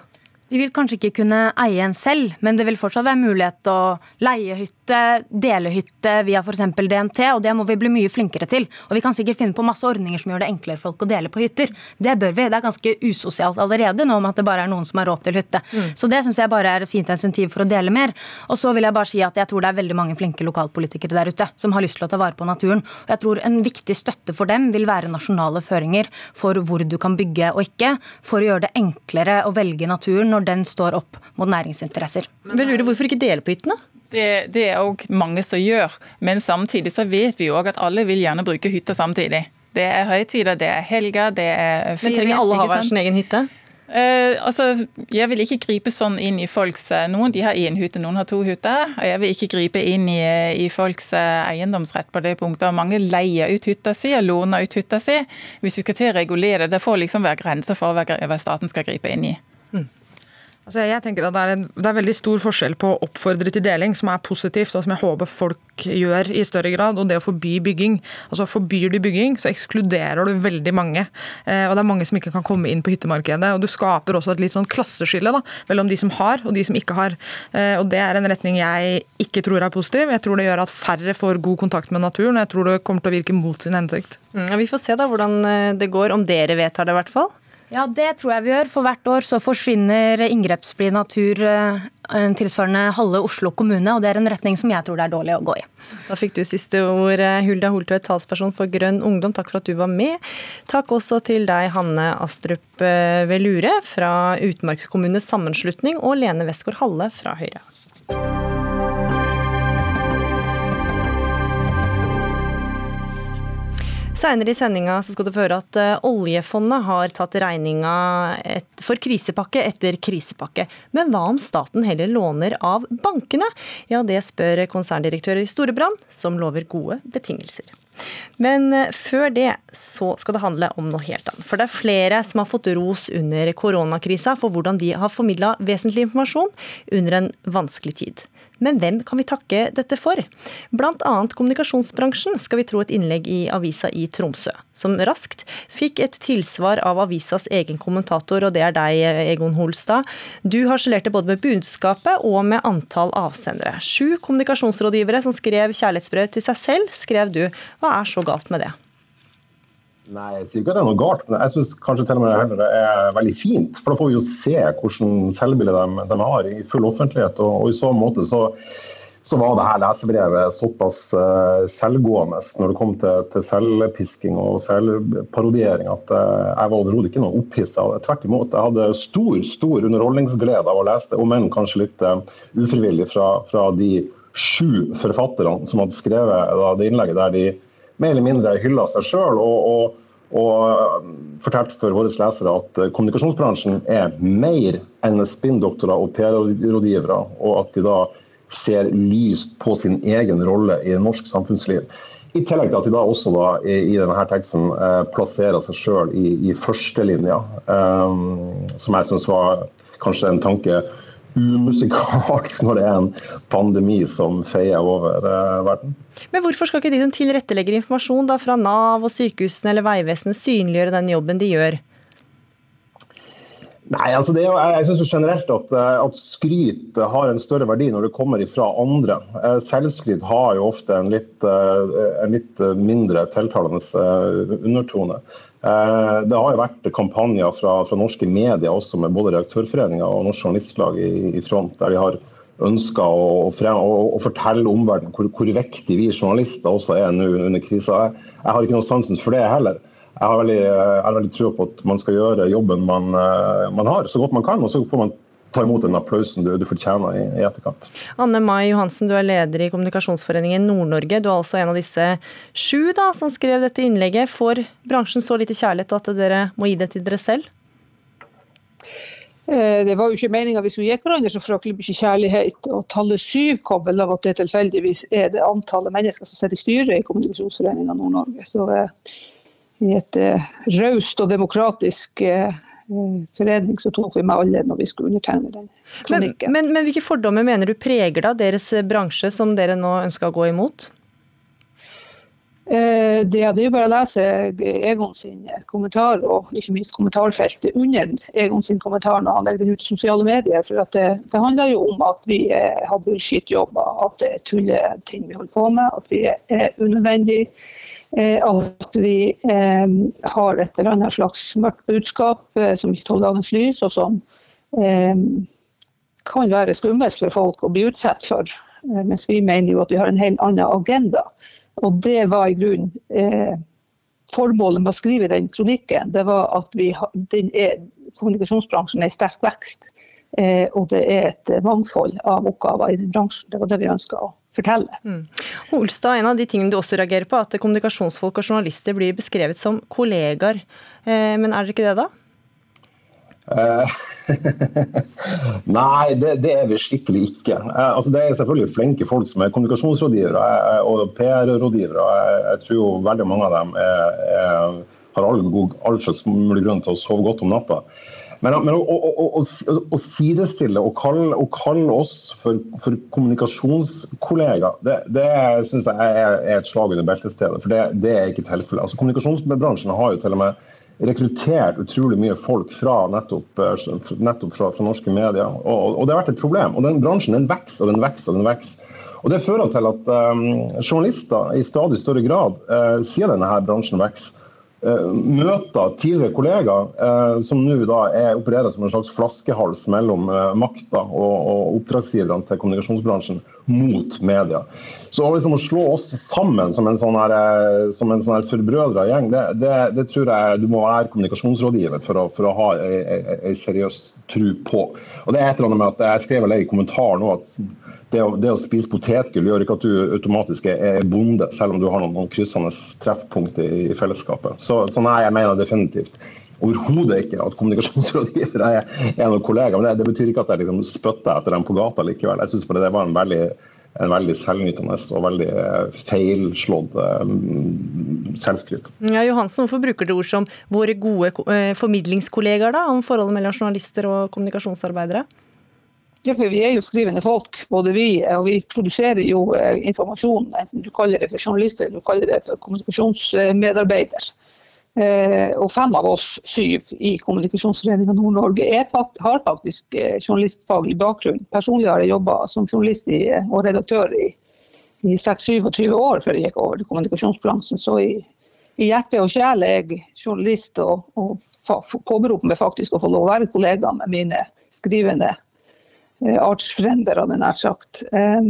De vil kanskje ikke kunne eie en selv, men det vil fortsatt være mulighet til å leie hytte, dele hytte via f.eks. DNT, og det må vi bli mye flinkere til. Og vi kan sikkert finne på masse ordninger som gjør det enklere folk å dele på hytter. Det bør vi. Det er ganske usosialt allerede nå med at det bare er noen som har råd til hytte. Mm. Så det syns jeg bare er et fint insentiv for å dele mer. Og så vil jeg bare si at jeg tror det er veldig mange flinke lokalpolitikere der ute som har lyst til å ta vare på naturen. Og jeg tror en viktig støtte for dem vil være nasjonale føringer for hvor du kan bygge og ikke, for å gjøre det enklere å velge naturen når den står opp mot næringsinteresser. Men lurer Hvorfor ikke dele på hyttene? Det, det er òg mange som gjør, men samtidig så vet vi òg at alle vil gjerne bruke hytta samtidig. Det er høytider, det er helger, det er ferie. Men trenger alle ha hver sin egen hytte? Uh, altså, Jeg vil ikke gripe sånn inn i folks eh, Noen de har én hytte, noen har to hytter. og Jeg vil ikke gripe inn i, i, folks eh, eiendomsrett på det punktet. Mange leier ut hytta si og låner ut hytta si. Hvis vi skal til å regulere det, det får liksom være grenser for hva staten skal gripe inn i. Mm. Altså jeg tenker at det er, en, det er, veldig stor forskjell på å oppfordre til deling, som er positivt, og som jeg håper folk gjør i større grad, og det å forby bygging. Altså Forbyr du bygging, så ekskluderer du veldig mange. Eh, og det er mange som ikke kan komme inn på hyttemarkedet. Og du skaper også et litt sånn klasseskille da, mellom de som har og de som ikke har. Eh, og det er en retning jeg ikke tror er positiv. Jeg tror det gjør at færre får god kontakt med naturen, og jeg tror det kommer til å virke mot sin hensikt. Mm, vi får se da hvordan eh, det går, om dere vedtar det i hvert fall. Ja, det tror jeg vi gjør. For hvert år så forsvinner inngrepsblid natur eh, tilsvarende halve Oslo kommune, og det er en retning som jeg tror det er dårlig å gå i. Da fikk du siste ord, eh, Hulda Holtvedt, talsperson for Grønn ungdom. Takk for at du var med. Takk også til deg, Hanne Astrup eh, Velure fra Utmarkskommunes sammenslutning, og Lene Westgård Halle fra Høyre. Seinere i sendinga skal du høre at eh, oljefondet har tatt regninga for krisepakke etter krisepakke. Men hva om staten heller låner av bankene? Ja, det spør konserndirektør i Storebrand, som lover gode betingelser. Men eh, før det så skal det handle om noe helt annet. For det er flere som har fått ros under koronakrisa for hvordan de har formidla vesentlig informasjon under en vanskelig tid. Men hvem kan vi takke dette for? Blant annet kommunikasjonsbransjen, skal vi tro et innlegg i avisa i Tromsø, som raskt fikk et tilsvar av avisas egen kommentator, og det er deg, Egon Holstad. Du harselerte både med budskapet og med antall avsendere. Sju kommunikasjonsrådgivere som skrev kjærlighetsbrev til seg selv, skrev du. Hva er så galt med det? Nei, jeg sier ikke at det er noe galt, men jeg syns kanskje til og med heller det er veldig fint. For da får vi jo se hvordan selvbilde de, de, har i full offentlighet. Og, og i så måte så, så, var det her lesebrevet såpass uh, selvgående når det kom til, til selvpisking og selvparodiering at uh, jeg var overhodet ikke noe opphissa. Tvert imot. Jeg hadde stor stor underholdningsglede av å lese det, om enn kanskje litt uh, ufrivillig fra, fra, de sju forfatterne som hadde skrevet da, det innlegget der de mer eller mindre hylla seg sjøl. Og, og, og, fortalte for våre lesere at eh, kommunikasjonsbransjen er mer enn spinndoktorer og PR-rådgivere, og at de da ser lyst på sin egen rolle i norsk samfunnsliv. I tillegg til at de da også da, i, denne teksten eh, plasserer seg sjøl i, i førstelinja, eh, som jeg syns var kanskje en tanke umusikalsk når det er en pandemi som feier over uh, verden. Men hvorfor skal ikke de som tilrettelegger informasjon da, fra Nav og sykehusene eller Vegvesenet synliggjøre den jobben de gjør? Nei, altså det jo, jeg syns generelt at, eh, at, skryt har en større verdi når det kommer fra andre. Eh, selvskryt har jo ofte en litt, en litt mindre tiltalende undertone. Eh, det har jo vært kampanjer fra, fra norske medier også med både Reaktørforeninga og Norsk Journalistlag i, i, front, der de har ønska å, å, å, fortelle omverdenen hvor, hvor viktig vi journalister også er nå under krisa. Jeg, jeg, har ikke noe sansen for det heller. Jeg har veldig, veldig tro på at man skal gjøre jobben man, eh, man har, så godt man kan. og så får man ta imot den applausen du, du fortjener i, i, etterkant. Anne Mai Johansen, du er leder i Kommunikasjonsforeningen Nord-Norge. Du er altså en av disse sju da, som skrev dette innlegget. Får bransjen så lite kjærlighet at dere må gi det til dere selv? Eh, det var jo ikke meninga vi skulle gi hverandre så fryktelig mye kjærlighet. Og tallet syv kom vel av at det tilfeldigvis er det antallet mennesker som sitter i styret i Kommunikasjonsforeninga Nord-Norge. Så eh, i et eh, raust og demokratisk forening så tok vi med alle når vi skulle undertegne den kronikken. Men, men, men hvilke fordommer mener du preger da deres bransje, som dere nå ønsker å gå imot? Eh, det, er jo bare å lese Egon sin kommentar, og ikke minst kommentarfeltet under Egon sin kommentar når han legger den ut i sosiale medier. for det, det, handler jo om at vi eh, har bullshit-jobber, at det er tulleting vi holder på med, at vi er unødvendige. Eh, at vi eh, har et eller annet slags mørkt budskap eh, som ikke tåler dagens lys, og som kan være skummelt for folk å bli utsatt for. mens vi mener jo at vi har en helt annen agenda. Og det var i grunnen eh, Formålet med å skrive den kronikken det var at vi, er, kommunikasjonsbransjen er i sterk vekst. Eh, og det er et mangfold av oppgaver i den bransjen. Det var det vi ønska å fortelle. Mm. Holstad, En av de tingene du også reagerer på, er at kommunikasjonsfolk og journalister blir beskrevet som kollegaer. Eh, men er dere ikke det, da? Eh, nei, det, det, er vi skikkelig ikke. Eh, altså, det er selvfølgelig flinke folk som er kommunikasjonsrådgivere og PR-rådgivere. Jeg, jeg, tror jo veldig mange av dem er, er, har all, all slags mulig grunn til å sove godt om natta. Men, men å, å, å, å, sidestille og kalle, kalle oss for, for kommunikasjonskollegaer, det, det syns jeg er, er, et slag under beltestedet. For det, det er ikke tilfellet. Altså, kommunikasjonsbransjen har jo til og med rekruttert utrolig mye folk fra nettopp, eh, nettopp fra, fra, norske medier. Og, og, det har vært et problem. Og den bransjen den vokser og den vokser og den vokser. Og det fører til at um, journalister i stadig større grad, uh, sier denne her bransjen vokser, møter tidligere kollegaer uh, som nå da er, opererer som en slags flaskehals mellom makta og, og oppdragsgiverne til kommunikasjonsbransjen mot media. Så liksom å slå oss sammen som en sånn, her, eh, som en sånn forbrødra gjeng, det, det, det, tror jeg du må være kommunikasjonsrådgiver for å, for å ha ei seriøs tro på. Og det er et eller annet med at Jeg skrev vel i kommentar nå at det å, det å, spise potetgull gjør ikke at du automatisk er bonde, selv om du har noen, noen kryssende treffpunkt i, fellesskapet. Så, så nei, jeg mener definitivt overhodet ikke at kommunikasjonsrådgiver er, er noen kollegaer. Men det, det, betyr ikke at jeg liksom spytter etter dem på gata likevel. Jeg syns det var en veldig, en veldig selvnytende og veldig eh, feilslått um, selvskryt. Ja, Johansen, hvorfor bruker du ord som våre gode eh, formidlingskollegaer da, om forholdet mellom journalister og kommunikasjonsarbeidere? For Vi er jo skrivende folk, både vi og vi produserer jo informasjon. Enten du kaller det for journalister eller du kaller det for kommunikasjonsmedarbeider. Eh, og fem av oss syv i Kommunikasjonsforeninga Nord-Norge har faktisk eh, journalistfaglig bakgrunn. Personlig har jeg jobba som journalist og redaktør i, i 6-27 år før jeg gikk over til kommunikasjonsbransjen. Så i, i hjerte og sjel er jeg journalist og, og påberoper meg faktisk å få lov å være kollega med mine skrivende eh, artsfrender, hadde jeg nær sagt. Eh,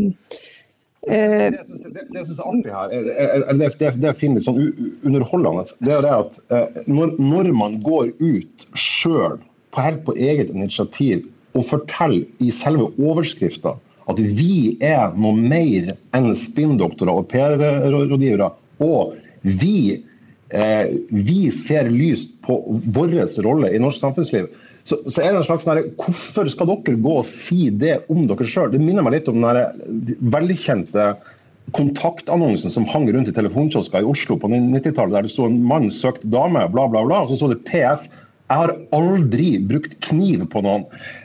det, det, jeg syns er artig her, det, det, det jeg finner litt sånn underholdende, det er det at eh, når, når man går ut sjøl helt på eget initiativ og forteller i selve overskrifta at vi er noe mer enn spinndoktorer og PR-rådgivere, og vi, eh, vi ser lyst på vår rolle i norsk samfunnsliv, så, så, er det en slags der, Hvorfor skal dere gå og si det om dere sjøl? Det minner meg litt om den velkjente kontaktannonsen som hang rundt i telefonkiosker i Oslo på 90-tallet, der det sto en mann søkte dame, bla, bla, bla. Og så sto det PS. Jeg har aldri brukt kniv på noen.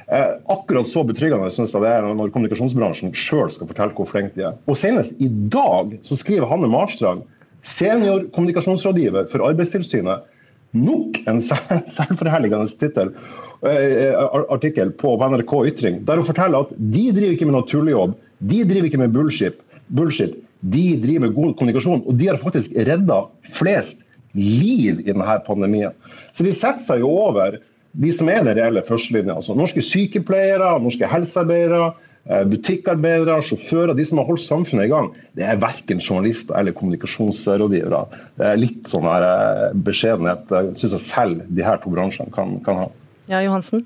Eh, akkurat så betryggende synes jeg det er når kommunikasjonsbransjen sjøl skal fortelle hvor flinke de er. Og Senest i dag så skriver Hanne Marstrand, senior kommunikasjonsrådgiver for Arbeidstilsynet, nok en selvforherligende tittel. Eh, artikkel på NRK Ytring, der hun forteller at de driver ikke med noe tullejobb. De driver ikke med bullshit. bullshit. De driver med god kommunikasjon, og de har faktisk redda flest liv i denne pandemien. Så de setter seg jo over de som er den reelle førstelinja. Altså norske sykepleiere, norske helsearbeidere, eh, butikkarbeidere, sjåfører, de som har holdt samfunnet i gang. Det er verken journalister eller kommunikasjonsrådgivere. Det er litt sånn her eh, beskjedenhet syns jeg selv de her to bransjene kan, kan ha. Ja, Johansen?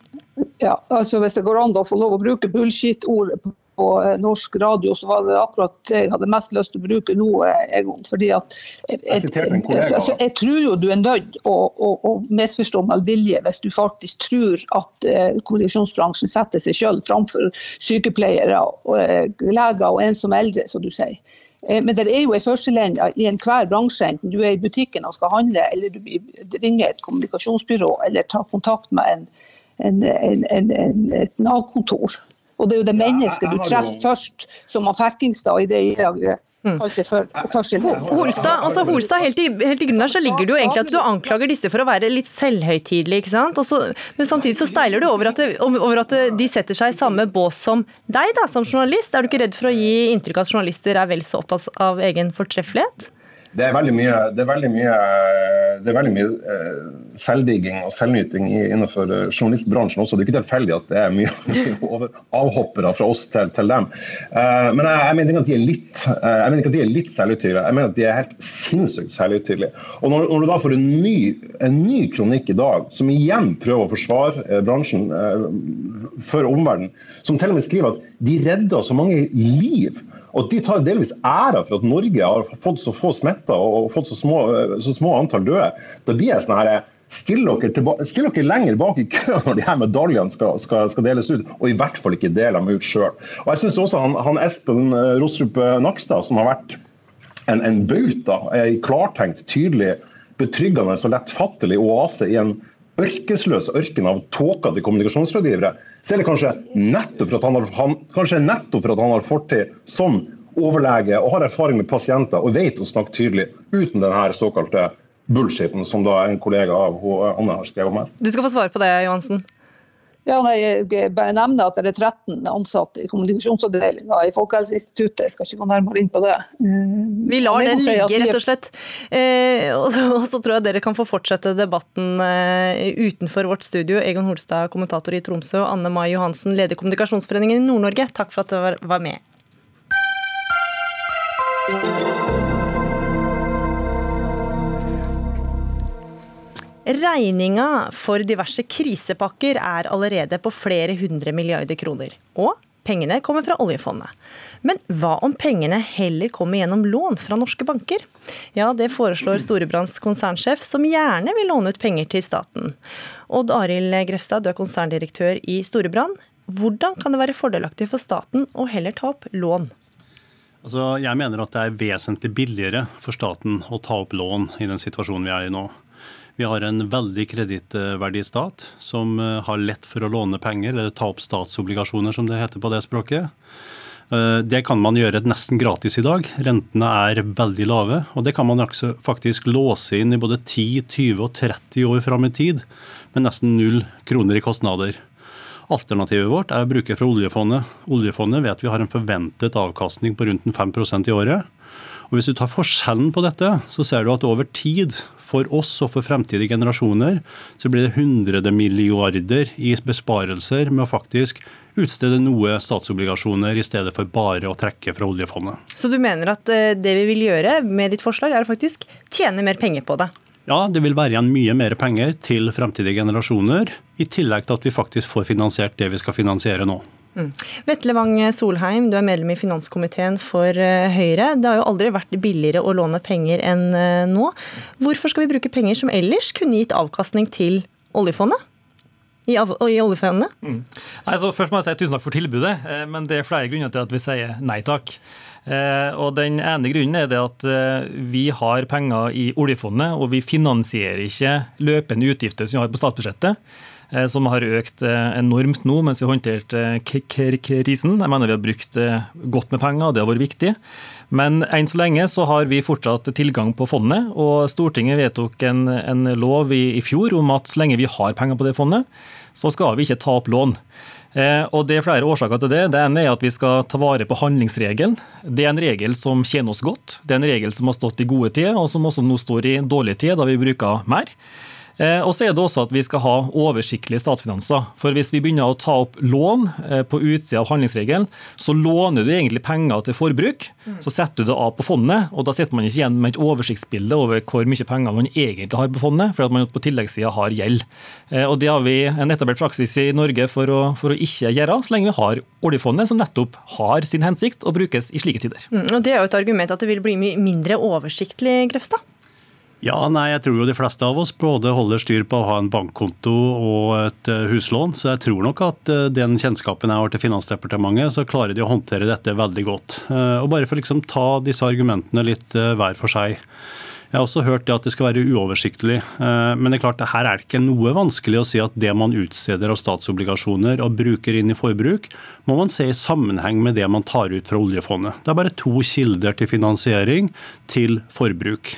Ja, altså Hvis det går an å få lov å bruke bullshit-ordet på eh, norsk radio, så var det akkurat det jeg hadde mest lyst til å bruke nå, Egon. fordi at jeg, jeg, jeg, altså, jeg tror jo du er nødt å, å, å misforstå med vilje hvis du faktisk tror at eh, kommunikasjonsbransjen setter seg selv framfor sykepleiere, og, leger og ensomme eldre, som du sier. Men det er jo en førstelinje i enhver bransje, enten du er i butikken og skal handle, eller du ringer et kommunikasjonsbyrå eller tar kontakt med en en, en, en, et Nav-kontor. Og det er jo det mennesket du treffer først, som har Ferkingstad i det Mm. Holstad, altså Holstad, helt i, helt i grunnen der så ligger det jo egentlig at du anklager disse for å være litt selvhøytidelige. ikke sant? Også, men samtidig så steiler du over at, det, over at, de setter seg i samme bås som deg da, som journalist. Er du ikke redd for å gi inntrykk av at journalister er vel så opptatt av egen fortreffelighet? Det er veldig mye, det er veldig mye, det er veldig mye eh, selvdigging og selvnyting innenfor eh, journalistbransjen også. Det er ikke tilfeldig at det er mye avhoppere fra oss til, til dem. Uh, men jeg, jeg, mener ikke at de er litt jeg mener ikke at de er litt selvhøytidelige, jeg mener at de er helt sinnssykt selvhøytidelige. Og når, når, du da får en ny, en ny, kronikk i dag som igjen prøver å forsvare bransjen for omverdenen, som til og med skriver at de redder så mange liv og De tar delvis æra for at Norge har fått så få smitta og fått så små, så små, antall døde. Da blir jeg sånn her Still dere, still dere, lenger bak i køen når de her medaljene skal, skal, skal, deles ut, og i hvert fall ikke del dem ut sjøl. Jeg syns også han, han, Espen eh, Rostrup Nakstad, som har vært en, en bauta, klartenkt, tydelig, betryggende og lettfattelig oase i en ørkesløs ørken av tåkete kommunikasjonsrådgivere, så er det kanskje nettopp for at han har, han, kanskje nettopp for at han har fortid som overlege og har erfaring med pasienter og vet å snakke tydelig, uten denne såkalte bullshiten som da en kollega av Anne har skrevet om her. Du skal få svare på det, Johansen. Ja, nei, jeg bare nevner at det er 13 ansatte i kommunikasjonsavdelinga i Folkehelseinstituttet. Jeg skal ikke gå nærmere inn på det. Eh, Vi lar den ligge, rett og slett. Eh, og, så, tror jeg dere kan få fortsette debatten eh, utenfor vårt studio. Egon Holstad, kommentator i Tromsø, og Anne Mai Johansen, leder Kommunikasjonsforeningen i Nord-Norge. Takk for at dere var med. Regninga for diverse krisepakker er allerede på flere hundre milliarder kroner. Og pengene kommer fra oljefondet. Men hva om pengene heller kommer gjennom lån fra norske banker? Ja, det foreslår Storebrands konsernsjef, som gjerne vil låne ut penger til staten. Odd Arild Grefstad, du er konserndirektør i Storebrand. Hvordan kan det være fordelaktig for staten å heller ta opp lån? Altså, jeg mener at det er vesentlig billigere for staten å ta opp lån i den situasjonen vi er i nå. Vi har en veldig kredittverdig stat som eh, har lett for å låne penger, eller ta opp statsobligasjoner, som det heter på det språket. Eh, det kan man gjøre nesten gratis i dag. Rentene er veldig lave. Og det kan man faktisk låse inn i både 10, 20 og 30 år fram i tid, med nesten null kroner i kostnader. Alternativet vårt er å bruke fra oljefondet. Oljefondet vet vi har en forventet avkastning på rundt 5% i året. Og Hvis du tar forskjellen på dette, så ser du at over tid, for oss og for fremtidige generasjoner, så blir det hundrede milliarder i besparelser med å faktisk utstede noe statsobligasjoner i stedet for bare å trekke fra oljefondet. Så du mener at eh, det vi vil gjøre med ditt forslag, er å faktisk tjene mer penger på det? Ja, det vil være igjen mye mer penger til fremtidige generasjoner, i tillegg til at vi faktisk får finansiert det vi skal finansiere nå. Mm. Vetle Wang Solheim, du er medlem i finanskomiteen for eh, Høyre. Det har jo aldri vært billigere å låne penger enn eh, nå. Hvorfor skal vi bruke penger som ellers kunne gitt avkastning til oljefondet? I, i oljefondet? Mm. Altså, først må jeg si tusen takk for tilbudet, eh, men det er flere grunner til at vi sier nei takk. Og Den ene grunnen er det at vi har penger i oljefondet, og vi finansierer ikke løpende utgifter som vi har på statsbudsjettet. Eh, som har økt eh, enormt nå mens vi har håndtert eh, krisen. Jeg mener vi har brukt godt med penger, og det har vært viktig. Men enn så lenge så har vi fortsatt tilgang på fondet, og Stortinget vedtok en, en lov i, i, fjor om at så lenge vi har penger på det fondet, så skal vi ikke ta opp lån. Og Det er flere årsaker til det. Det ene er at vi skal ta vare på handlingsregelen. Det er en regel som tjener oss godt. Det er en regel som har stått i gode tider, og som også nå står i dårlige tider, da vi bruker mer. Eh, og så er det også at vi skal ha oversiktlige statsfinanser. For hvis vi begynner å ta opp lån eh, på utsida av handlingsregelen, så låner du egentlig penger til forbruk. Så setter du det av på fondet, og da sitter man ikke igjen med et oversiktsbilde over hvor mye penger man egentlig har på fondet, for at man på tilleggssida har gjeld. Eh, og Det har vi en etablert praksis i Norge for å, for å ikke gjøre, så lenge vi har oljefondet, som nettopp har sin hensikt og brukes i slike tider. Mm, og Det er jo et argument at det vil bli mye mindre oversiktlig, Grefstad? Ja, nei, jeg tror jo de fleste av oss både holder styr på å ha en bankkonto og et eh, huslån. Så jeg tror nok at eh, den kjennskapen jeg har til Finansdepartementet, så klarer de å håndtere dette veldig godt. Eh, og Bare for å liksom ta disse argumentene litt hver for seg. Jeg har også hørt det at det skal være uoversiktlig. Men det er klart, her er det ikke noe vanskelig å si at det man utsteder av statsobligasjoner og bruker inn i forbruk, må man se i sammenheng med det man tar ut fra oljefondet. Det er bare to kilder til finansiering til forbruk.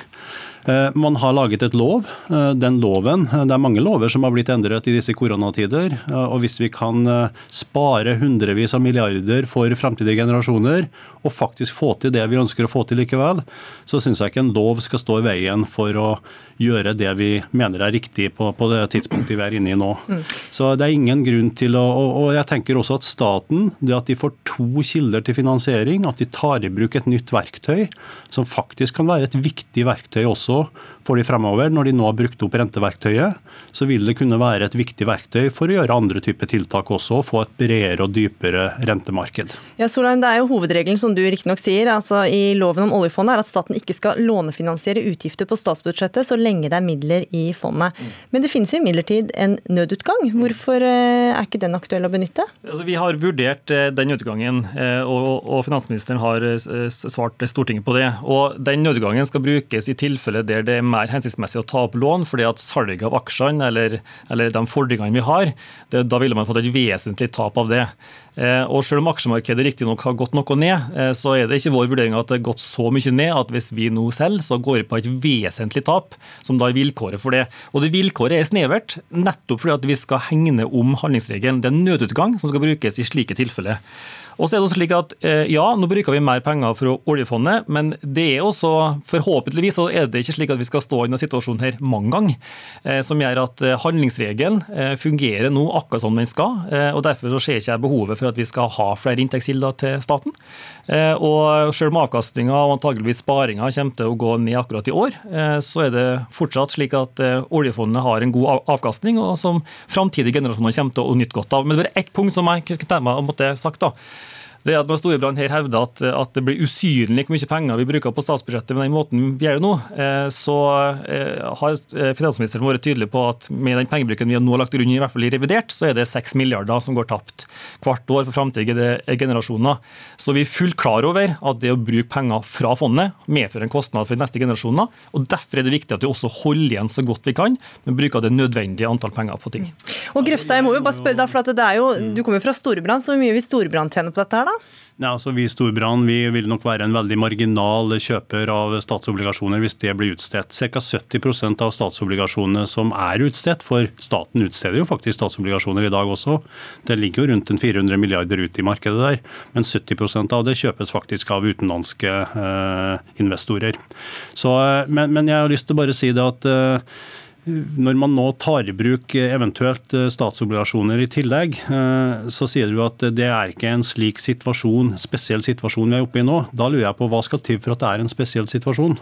Eh, man har laget et lov. Eh, den loven, eh, Det er mange lover som har blitt endret i disse koronatider. og Hvis vi kan spare hundrevis av milliarder for fremtidige generasjoner, og faktisk få til det vi ønsker å få til likevel, så syns jeg ikke en lov skal stå i veien for å gjøre det vi mener er riktig på, på det tidspunktet vi er inne i nå. Mm. Så det er ingen grunn til å og, og jeg tenker også at staten, det at de får to kilder til finansiering, at de tar i bruk et nytt verktøy, som faktisk kan være et viktig verktøy også for de fremover. Når de nå har brukt opp renteverktøyet, så vil det kunne være et viktig verktøy for å gjøre andre typer tiltak også, og få et bredere og dypere rentemarked. Ja, Solheim, Det er jo hovedregelen som du riktignok sier, altså i loven om oljefondet er at staten ikke skal lånefinansiere utgifter på statsbudsjettet så lenge det er midler i fondet. Men det finnes jo imidlertid en nødutgang. Hvorfor eh, er ikke den aktuell å benytte? Altså, vi har vurdert eh, den nødutgangen, eh, og finansministeren har svart Stortinget på det. Og Den nødutgangen skal brukes i tilfelle der det er mer mer hensiktsmessig å ta opp lån, fordi at salget av aksjene eller, eller de fordringene vi har, det, da ville man fått et vesentlig tap av det. Eh, og Selv om aksjemarkedet riktignok har gått noe ned, eh, så er det ikke vår vurdering at det har gått så mye ned at hvis vi nå selger, så går vi på et vesentlig tap, som da er vilkåret for det. Og det Vilkåret er snevert, nettopp fordi at vi skal hegne om handlingsregelen. Det er en nødutgang som skal brukes i slike tilfeller. Og så er det også slik at eh, ja, nå bruker vi mer penger fra oljefondet, men det er også forhåpentligvis så er det ikke slik at vi skal stå i denne situasjonen her mange ganger, eh, som gjør at eh, handlingsregelen fungerer nå akkurat som den skal. og Derfor så ser ikke behovet for at vi skal ha flere inntektskilder til staten. Og Selv om avkastninga og antageligvis sparinga kommer til å gå ned akkurat i år, så er det fortsatt slik at oljefondet har en god avkastning, og som framtidige generasjoner kommer til å nytte godt av. Men det er ett punkt som jeg kunne tenke meg å måtte sagt da, det er at Når Storebrand her hevder at, at, det blir usynlig hvor mye penger vi bruker på statsbudsjettet med den måten vi gjør det nå, eh, så eh, har eh, finansministeren vært tydelig på at med den pengebruken vi har nå lagt grunn i hvert fall i revidert, så er det 6 milliarder som går tapt hvert år for framtidige generasjoner. Så vi er fullt klar over at det å bruke penger fra fondet medfører en kostnad for de neste generasjoner. og Derfor er det viktig at vi også holder igjen så godt vi kan, men bruker det nødvendige antall penger på ting. Og Grefstad, jeg må jo bare spørre deg, for det er jo, Du kommer jo fra Storebrand, så hvor mye vil Storebrand tjene på dette? her? Ja, altså Vi i Storbrann vi vil nok være en veldig marginal kjøper av statsobligasjoner hvis det blir utstedt. Ca. 70% av statsobligasjonene som er utstedt, for staten utsteder jo faktisk statsobligasjoner i dag også. Det ligger jo rundt en 400 milliarder ute i markedet der, men 70% av det kjøpes faktisk av utenlandske eh, investorer. Så, eh, men, men, jeg har lyst til å bare si det at eh, når man nå tar i bruk eh, eventuelt eh, statsobligasjoner i tillegg, eh, så sier du at det er ikke en slik situasjon, spesiell situasjon vi er oppe i nå. Da lurer jeg på hva skal til for at det er en spesiell situasjon?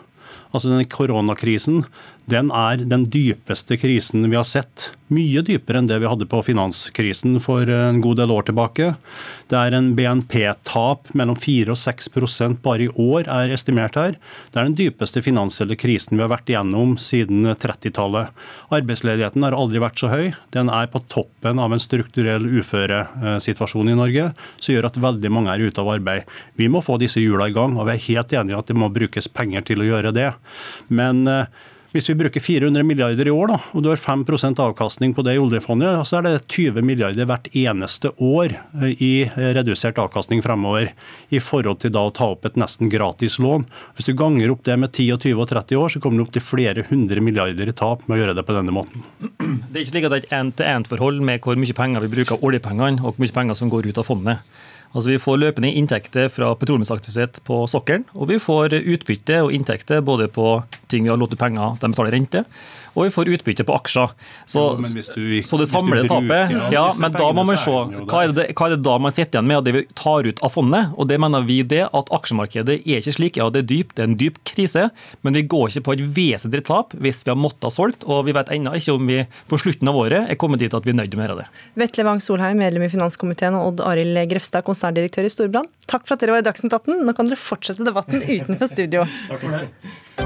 Altså denne Koronakrisen den er den dypeste krisen vi har sett. Mye dypere enn det vi hadde på finanskrisen for en god del år tilbake. Det er en BNP-tap mellom 4 og 6% bare i år er estimert her. Det er den dypeste finansielle krisen vi har vært igjennom siden 30-tallet. Arbeidsledigheten har aldri vært så høy. Den er på toppen av en strukturell uføresituasjon i Norge, som gjør at veldig mange er ute av arbeid. Vi må få disse hjula i gang, og vi er helt enige i at det må brukes penger til å gjøre det. Men eh, hvis vi bruker 400 milliarder i år, da, og du har 5% avkastning på det i oljefondet, så er det 20 milliarder hvert eneste år eh, i redusert avkastning fremover. I forhold til da å ta opp et nesten gratis lån. Hvis du ganger opp det med 10, 20 og 30 år, så kommer du opp til flere hundre milliarder i tap med å gjøre det på denne måten. Det er ikke slik at det er et end-til-end-forhold med hvor mye penger vi bruker av oljepengene, og hvor mye penger som går ut av fondet. Altså Vi får løpende inntekter fra petroleumsaktivitet på sokkelen, og vi får utbytte og inntekter både på ting vi har lånt ut penger, de betaler rente, og vi får utbytte på aksjer. Så, ja, du, så det samlede tapet Ja, men da må man se hva er, det, hva er det da man sitter igjen med av det vi tar ut av fondet? Og det mener vi det at aksjemarkedet er ikke slik. Ja, det er dypt, det er en dyp krise, men vi går ikke på et vesentlig tap hvis vi har måttet ha solgt, og vi vet ennå ikke om vi på slutten av året er kommet dit at vi er nødt til å gjøre det. Vetle Wang Solheim, medlem i finanskomiteen, og Odd Arild Grefstad, konserndirektør i Storbrann. Takk for at dere var i Dagsnytt 18. Nå kan dere fortsette debatten utenfor studio. Takk for det.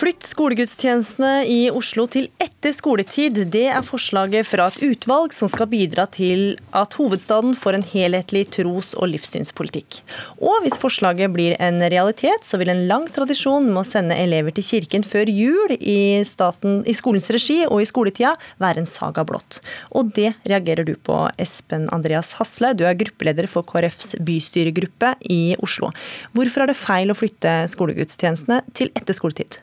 Flytt skolegudstjenestene i Oslo til etter skoletid. Det er forslaget fra et utvalg som skal bidra til at hovedstaden får en helhetlig tros- og livssynspolitikk. Og hvis forslaget blir en realitet, så vil en lang tradisjon med å sende elever til kirken før jul i, staten, i skolens regi og i skoletida være en saga blått. Og det reagerer du på, Espen Andreas Hasle. Du er gruppeleder for KrFs bystyregruppe i Oslo. Hvorfor er det feil å flytte skolegudstjenestene til etter skoletid?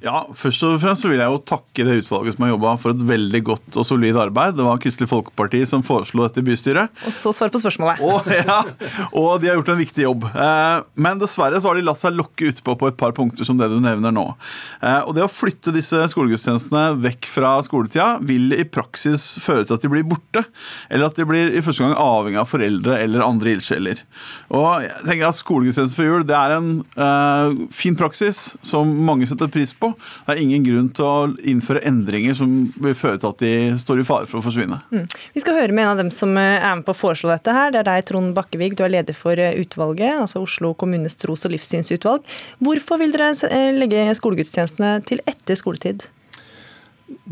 Ja, Først og fremst vil jeg jo takke det utvalget som har jobba for et veldig godt og solid arbeid. Det var Kristelig Folkeparti som foreslo dette i bystyret. Og så svar på spørsmålet. Og, ja, og de har gjort en viktig jobb. Eh, men dessverre så har de latt seg lokke utpå på et par punkter som det du nevner nå. Eh, og det å flytte disse skolegudstjenestene vekk fra skoletida vil i praksis føre til at de blir borte. Eller at de blir i første gang avhengig av foreldre eller andre ildsjeler. Og jeg tenker at Skolegudstjeneste for jul det er en uh, fin praksis som mange setter pris på. Det er ingen grunn til å innføre endringer som vil føre til at de står i fare for å forsvinne. Mm. Vi skal høre med en av dem som eh, er med på å foreslå dette her. Det er deg, Trond Bakkevig. Du er leder for eh, utvalget, altså Oslo kommunes tros- og livssynsutvalg. Hvorfor vil dere eh, legge skolegudstjenestene til etter skoletid?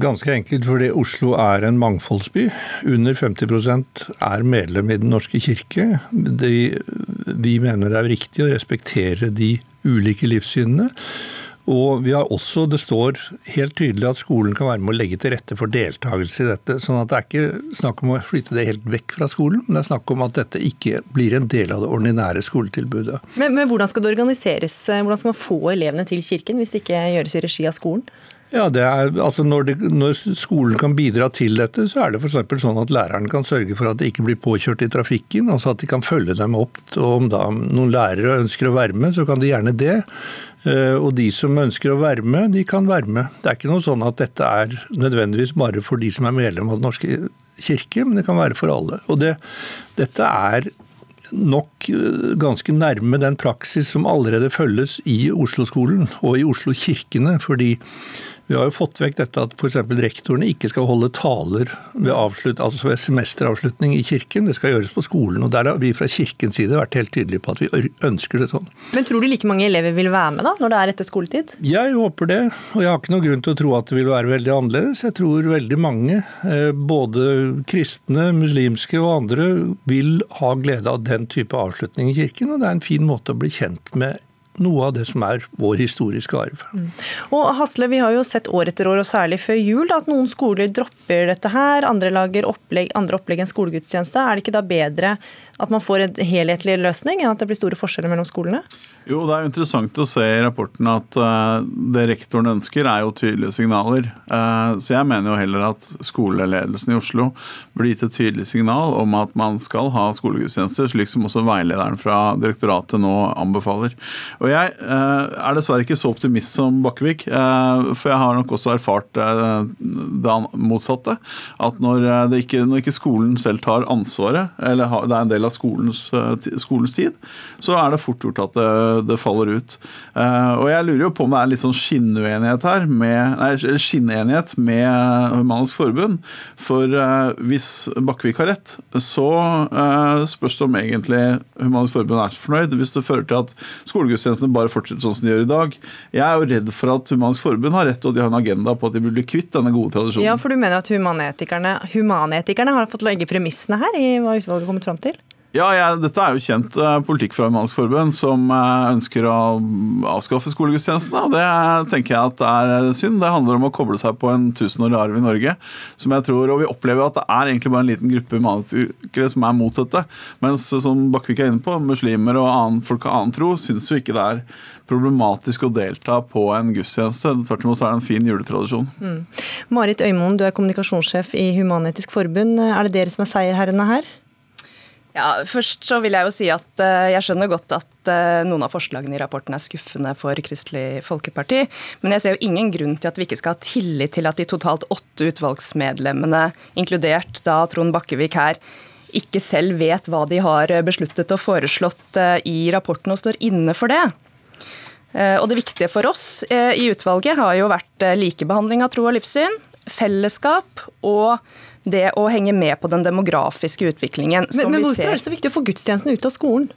Ganske enkelt fordi Oslo er en mangfoldsby. Under 50% er medlem i Den norske kirke. De, vi mener det er riktig å respektere de ulike livssynene. Og vi har også, Det står helt tydelig at skolen kan være med å legge til rette for deltakelse i dette. sånn at Det er ikke snakk om å flytte det helt vekk fra skolen, men det er snakk om at dette ikke blir en del av det ordinære skoletilbudet. Men, men Hvordan skal det organiseres? Hvordan skal man få elevene til kirken hvis det ikke gjøres i regi av skolen? Ja, er, altså når, det, når, skolen kan bidra til dette, så er det f.eks. sånn at læreren kan sørge for at de ikke blir påkjørt i trafikken. altså At de kan følge dem opp. og Om da noen lærere ønsker å være med, så kan de gjerne det. Eh, og de som ønsker å være med, de kan være med. Det er ikke noe sånn at dette er nødvendigvis bare for de som er medlem av Den norske kirke, men det kan være for alle. Og det, dette er nok eh, ganske nærme den praksis som allerede følges i Oslo-skolen og i Oslo-kirkene. fordi vi har jo fått vekk dette at f.eks. rektorene ikke skal holde taler ved, avslutt, altså ved, semesteravslutning i kirken. Det skal gjøres på skolen. og Der har vi fra kirkens side vært helt tydelige på at vi ønsker det sånn. Men tror du like mange elever vil være med da, når det er etter skoletid? Jeg håper det. Og jeg har ikke noen grunn til å tro at det vil være veldig annerledes. Jeg tror veldig mange, eh, både kristne, muslimske og andre, vil ha glede av den type avslutning i kirken. Og det er en fin måte å bli kjent med noe av det som er vår historiske arv. Mm. Og Hasle, Vi har jo sett år etter år, og særlig før jul, at noen skoler dropper dette her. Andre lager opplegg, andre opplegg enn skolegudstjeneste. Er det ikke da bedre at man får en helhetlig løsning enn at det blir store forskjeller mellom skolene? Jo, Det er jo interessant å se i rapporten at uh, det rektoren ønsker, er jo tydelige signaler. Uh, så jeg mener jo heller at skoleledelsen i Oslo burde gitt et tydelig signal om at man skal ha skolegudstjenester, slik som også veilederen fra direktoratet nå anbefaler. Og Jeg uh, er dessverre ikke så optimist som Bakkevik, for jeg har nok også erfart det motsatte. At når, ikke, når ikke skolen selv tar ansvaret, eller det er en del av skolens, skolens tid, så er det fort gjort at det det faller ut. Eh, og jeg lurer jo på om det er litt sånn skinnuenighet her, med, nei, skinnenighet med Humanisk Forbund. For eh, hvis Bakkevik har rett, så eh, spørs det om egentlig Humanisk Forbund er så fornøyd hvis det fører til at skolegudstjenestene bare fortsetter sånn som de gjør i dag. Jeg er jo redd for at Humanisk Forbund har rett, og de har en agenda på at de vil bli kvitt denne gode tradisjonen. Ja, for du mener at humanetikerne, humanetikerne har fått legge premissene her i hva utvalget har kommet fram til? Ja, ja, Dette er jo kjent uh, politikk fra Humansk Forbund, som uh, ønsker å avskaffe skolegudstjenestene. og Det tenker jeg at er synd. Det handler om å koble seg på en tusenårig arv i Norge. som jeg tror, og Vi opplever at det er egentlig bare en liten gruppe humanikere som er mot dette. Mens som Bakkevik er inne på, muslimer og annen, folk av annen tro syns jo ikke det er problematisk å delta på en gudstjeneste. Tvert imot er det en fin juletradisjon. Mm. Marit Øymoen, du er kommunikasjonssjef i Human-Etisk Forbund. Er det dere som er seierherrene her? Ja, først så vil Jeg jo si at uh, jeg skjønner godt at uh, noen av forslagene i rapporten er skuffende for Kristelig Folkeparti, men jeg ser jo ingen grunn til at vi ikke skal ha tillit til at de totalt åtte utvalgsmedlemmene, inkludert da Trond Bakkevik her, ikke selv vet hva de har besluttet og foreslått i rapporten og står inne for det. Og Det viktige for oss i utvalget har jo vært likebehandling av tro og livssyn, fellesskap og det å henge med på den demografiske utviklingen. Men, men hvorfor er det så viktig å få gudstjenesten ut av skolen?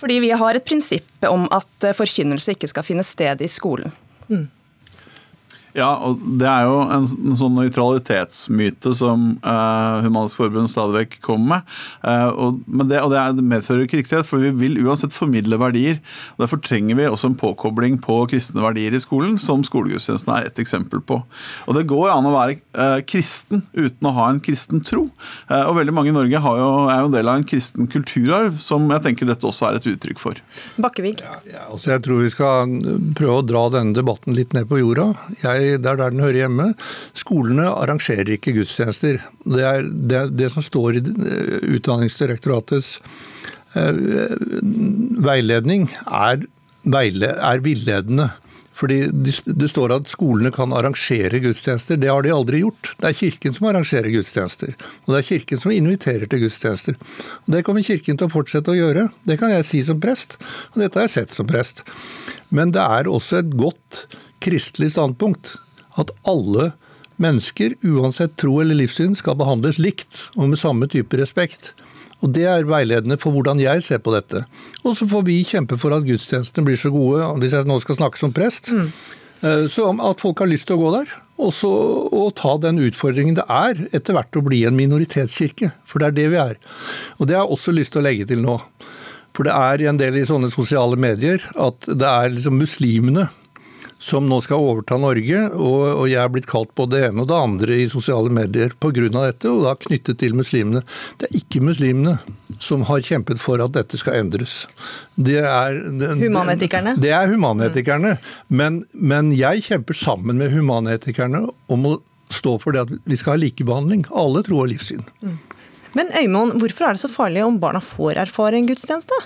Fordi vi har et prinsipp om at eh, forkynnelse ikke skal finne sted i skolen. Mm. Ja, og det er jo en, en sånn nøytralitetsmyte som uh, Humanisk Forbund stadig vekk kommer med. Uh, og, men det, og det, er, det medfører ikke riktighet, for vi vil uansett formidle verdier. og Derfor trenger vi også en påkobling på kristne verdier i skolen, som skolegudstjenesten er et eksempel på. Og Det går an å være uh, kristen uten å ha en kristen tro. og Veldig mange i Norge jo, er jo en del av en kristen kulturarv, som jeg tenker dette også er et uttrykk for. Bakkevig? Ja, ja, altså jeg tror vi skal prøve å dra denne debatten litt ned på jorda. Jeg det er der den hører hjemme. Skolene arrangerer ikke gudstjenester. Det, er, det, det som står i eh, Utdanningsdirektoratets eh, veiledning, er, veile, er villedende. Fordi Det står at skolene kan arrangere gudstjenester. Det har de aldri gjort. Det er Kirken som arrangerer gudstjenester. Og det er Kirken som inviterer til gudstjenester. Og Det kommer Kirken til å fortsette å gjøre. Det kan jeg si som prest, og dette har jeg sett som prest. Men det er også et godt kristelig standpunkt at alle mennesker, uansett tro eller livssyn, skal behandles likt og med samme type respekt. Og Det er veiledende for hvordan jeg ser på dette. Og så får vi kjempe for at gudstjenestene blir så gode, hvis jeg nå skal snakke som prest, mm. Eh, så at folk har lyst til å gå der. Og så å ta den utfordringen det er etter hvert å bli en minoritetskirke. For det er det vi er. Og det har jeg også lyst til å legge til nå. For det er en del i sånne sosiale medier at det er liksom muslimene som nå skal overta Norge. Og, og jeg er blitt kalt på det ene og det andre i sosiale medier pga. dette, og da knyttet til muslimene. Det er ikke muslimene som har kjempet for at dette skal endres. Det er det, Humanetikerne? Det er humanetikerne. Men, men jeg kjemper sammen med humanetikerne om å stå for det at vi skal ha likebehandling. Alle tro og livssyn. Mm. Men Øymon, hvorfor er det så farlig om barna får erfare en gudstjeneste?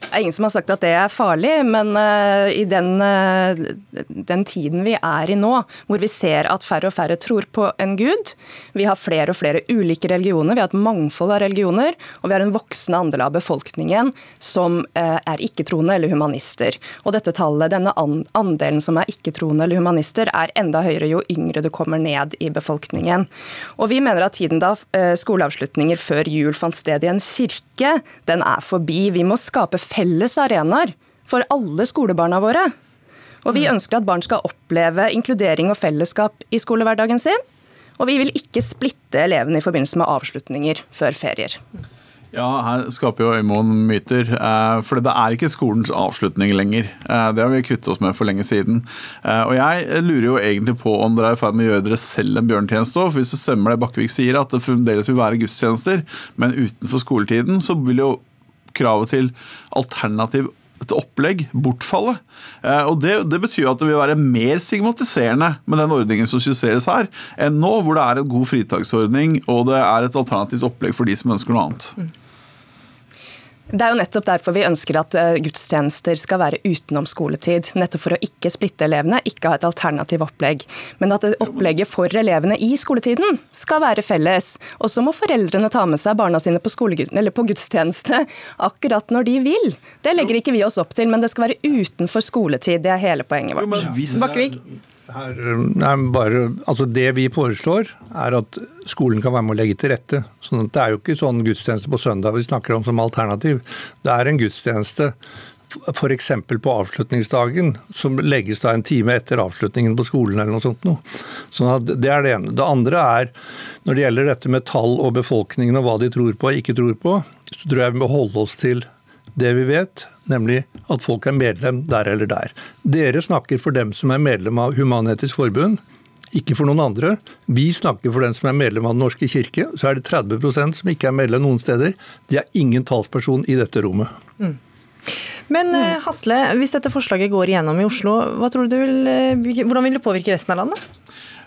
Det er ingen som har sagt at det er farlig, men uh, i den, uh, den, tiden vi er i nå, hvor vi ser at færre og færre tror på en gud, vi har flere og flere ulike religioner, vi har et mangfold av religioner, og vi har en voksende andel av befolkningen som uh, er ikke-troende eller humanister. Og dette tallet, denne andelen som er ikke-troende eller humanister, er enda høyere jo yngre du kommer ned i befolkningen. Og vi mener at tiden da skoleavslutninger før jul fant sted i en kirke, den er forbi. Vi må skape felles arenaer for alle skolebarna våre. Og Vi mm. ønsker at barn skal oppleve inkludering og fellesskap i skolehverdagen sin. Og vi vil ikke splitte elevene i forbindelse med avslutninger før ferier. Ja, her skaper jo Øymoen myter. Eh, for det er ikke skolens avslutning lenger. Eh, det har vi kvittet oss med for lenge siden. Eh, og jeg lurer jo egentlig på om dere er i ferd med å gjøre dere selv en bjørntjeneste òg. For hvis det stemmer det Bakkevik sier, at det fremdeles vil være gudstjenester, men utenfor skoletiden, så vil jo kravet til alternativ et opplegg bortfalle. Eh, og det, det, betyr at det vil være mer stigmatiserende med den ordningen som skisseres her, enn nå, hvor det er en god fritaksordning og det er et alternativt opplegg for de som ønsker noe annet. Det er jo nettopp derfor vi ønsker at eh, gudstjenester skal være utenom skoletid. Nettopp for å ikke splitte elevene, ikke ha et alternativ opplegg. Men at opplegget for elevene i skoletiden skal være felles. Og så må foreldrene ta med seg barna sine på, på, gudstjeneste akkurat når de vil. Det legger ikke vi oss opp til, men det skal være utenfor skoletid. Det er hele poenget vårt. Jo, men nei, bare, altså det vi foreslår, er at skolen kan være med å legge til rette. Sånn det er jo ikke sånn gudstjeneste på søndag vi snakker om som alternativ. Det er en gudstjeneste f.eks. på avslutningsdagen, som legges da en time etter avslutningen på skolen eller noe sånt. Noe. Sånn det er det ene. Det andre er, når det gjelder dette med tall og befolkningen og hva de tror på og ikke tror på, så tror jeg vi må holde oss til det vi vet, nemlig at folk er medlem der eller der. Dere snakker for dem som er medlem av Human-Etisk Forbund, ikke for noen andre. Vi snakker for dem som er medlem av Den norske kirke. Så er det 30% som ikke er medlem noen steder. De er ingen talsperson i dette rommet. Mm. Men eh, Hasle, hvis dette forslaget går igjennom i Oslo, du vil, eh, hvordan vil det påvirke resten av landet?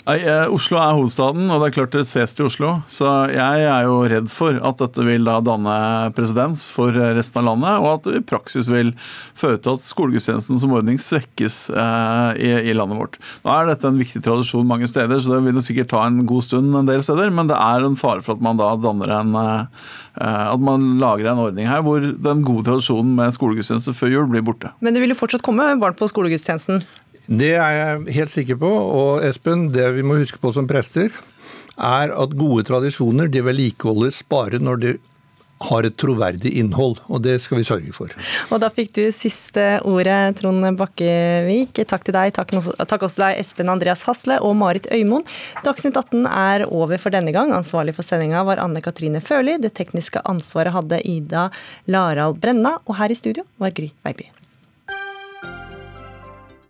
Eh, Oslo er hovedstaden, og det er klart det ses til Oslo. Så jeg er jo redd for at dette vil da danne presedens for resten av landet, og at det i praksis vil føre til at skolegudstjenesten som ordning svekkes eh, i, i, landet vårt. Nå er dette en viktig tradisjon mange steder, så det vil det sikkert ta en god stund en del steder, men det er en fare for at man da danner en eh, at man lager en ordning her hvor den gode tradisjonen med skolegudstjeneste før jul blir borte. Men det vil jo fortsatt komme barn på skolegudstjenesten? Det er jeg helt sikker på. Og Espen, det vi må huske på som prester, er at gode tradisjoner de vedlikeholdes bare når de har et troverdig innhold, og det skal vi sørge for. Og Da fikk du siste ordet, Trond Bakkevik. Takk til deg. Takk, også til deg, Espen Andreas Hasle og Marit Øymoen. Dagsnytt 18 er over for denne gang. Ansvarlig for sendinga var Anne Katrine Førli. Det tekniske ansvaret hadde Ida Larald Brenna. Og her i studio var Gry Veiby.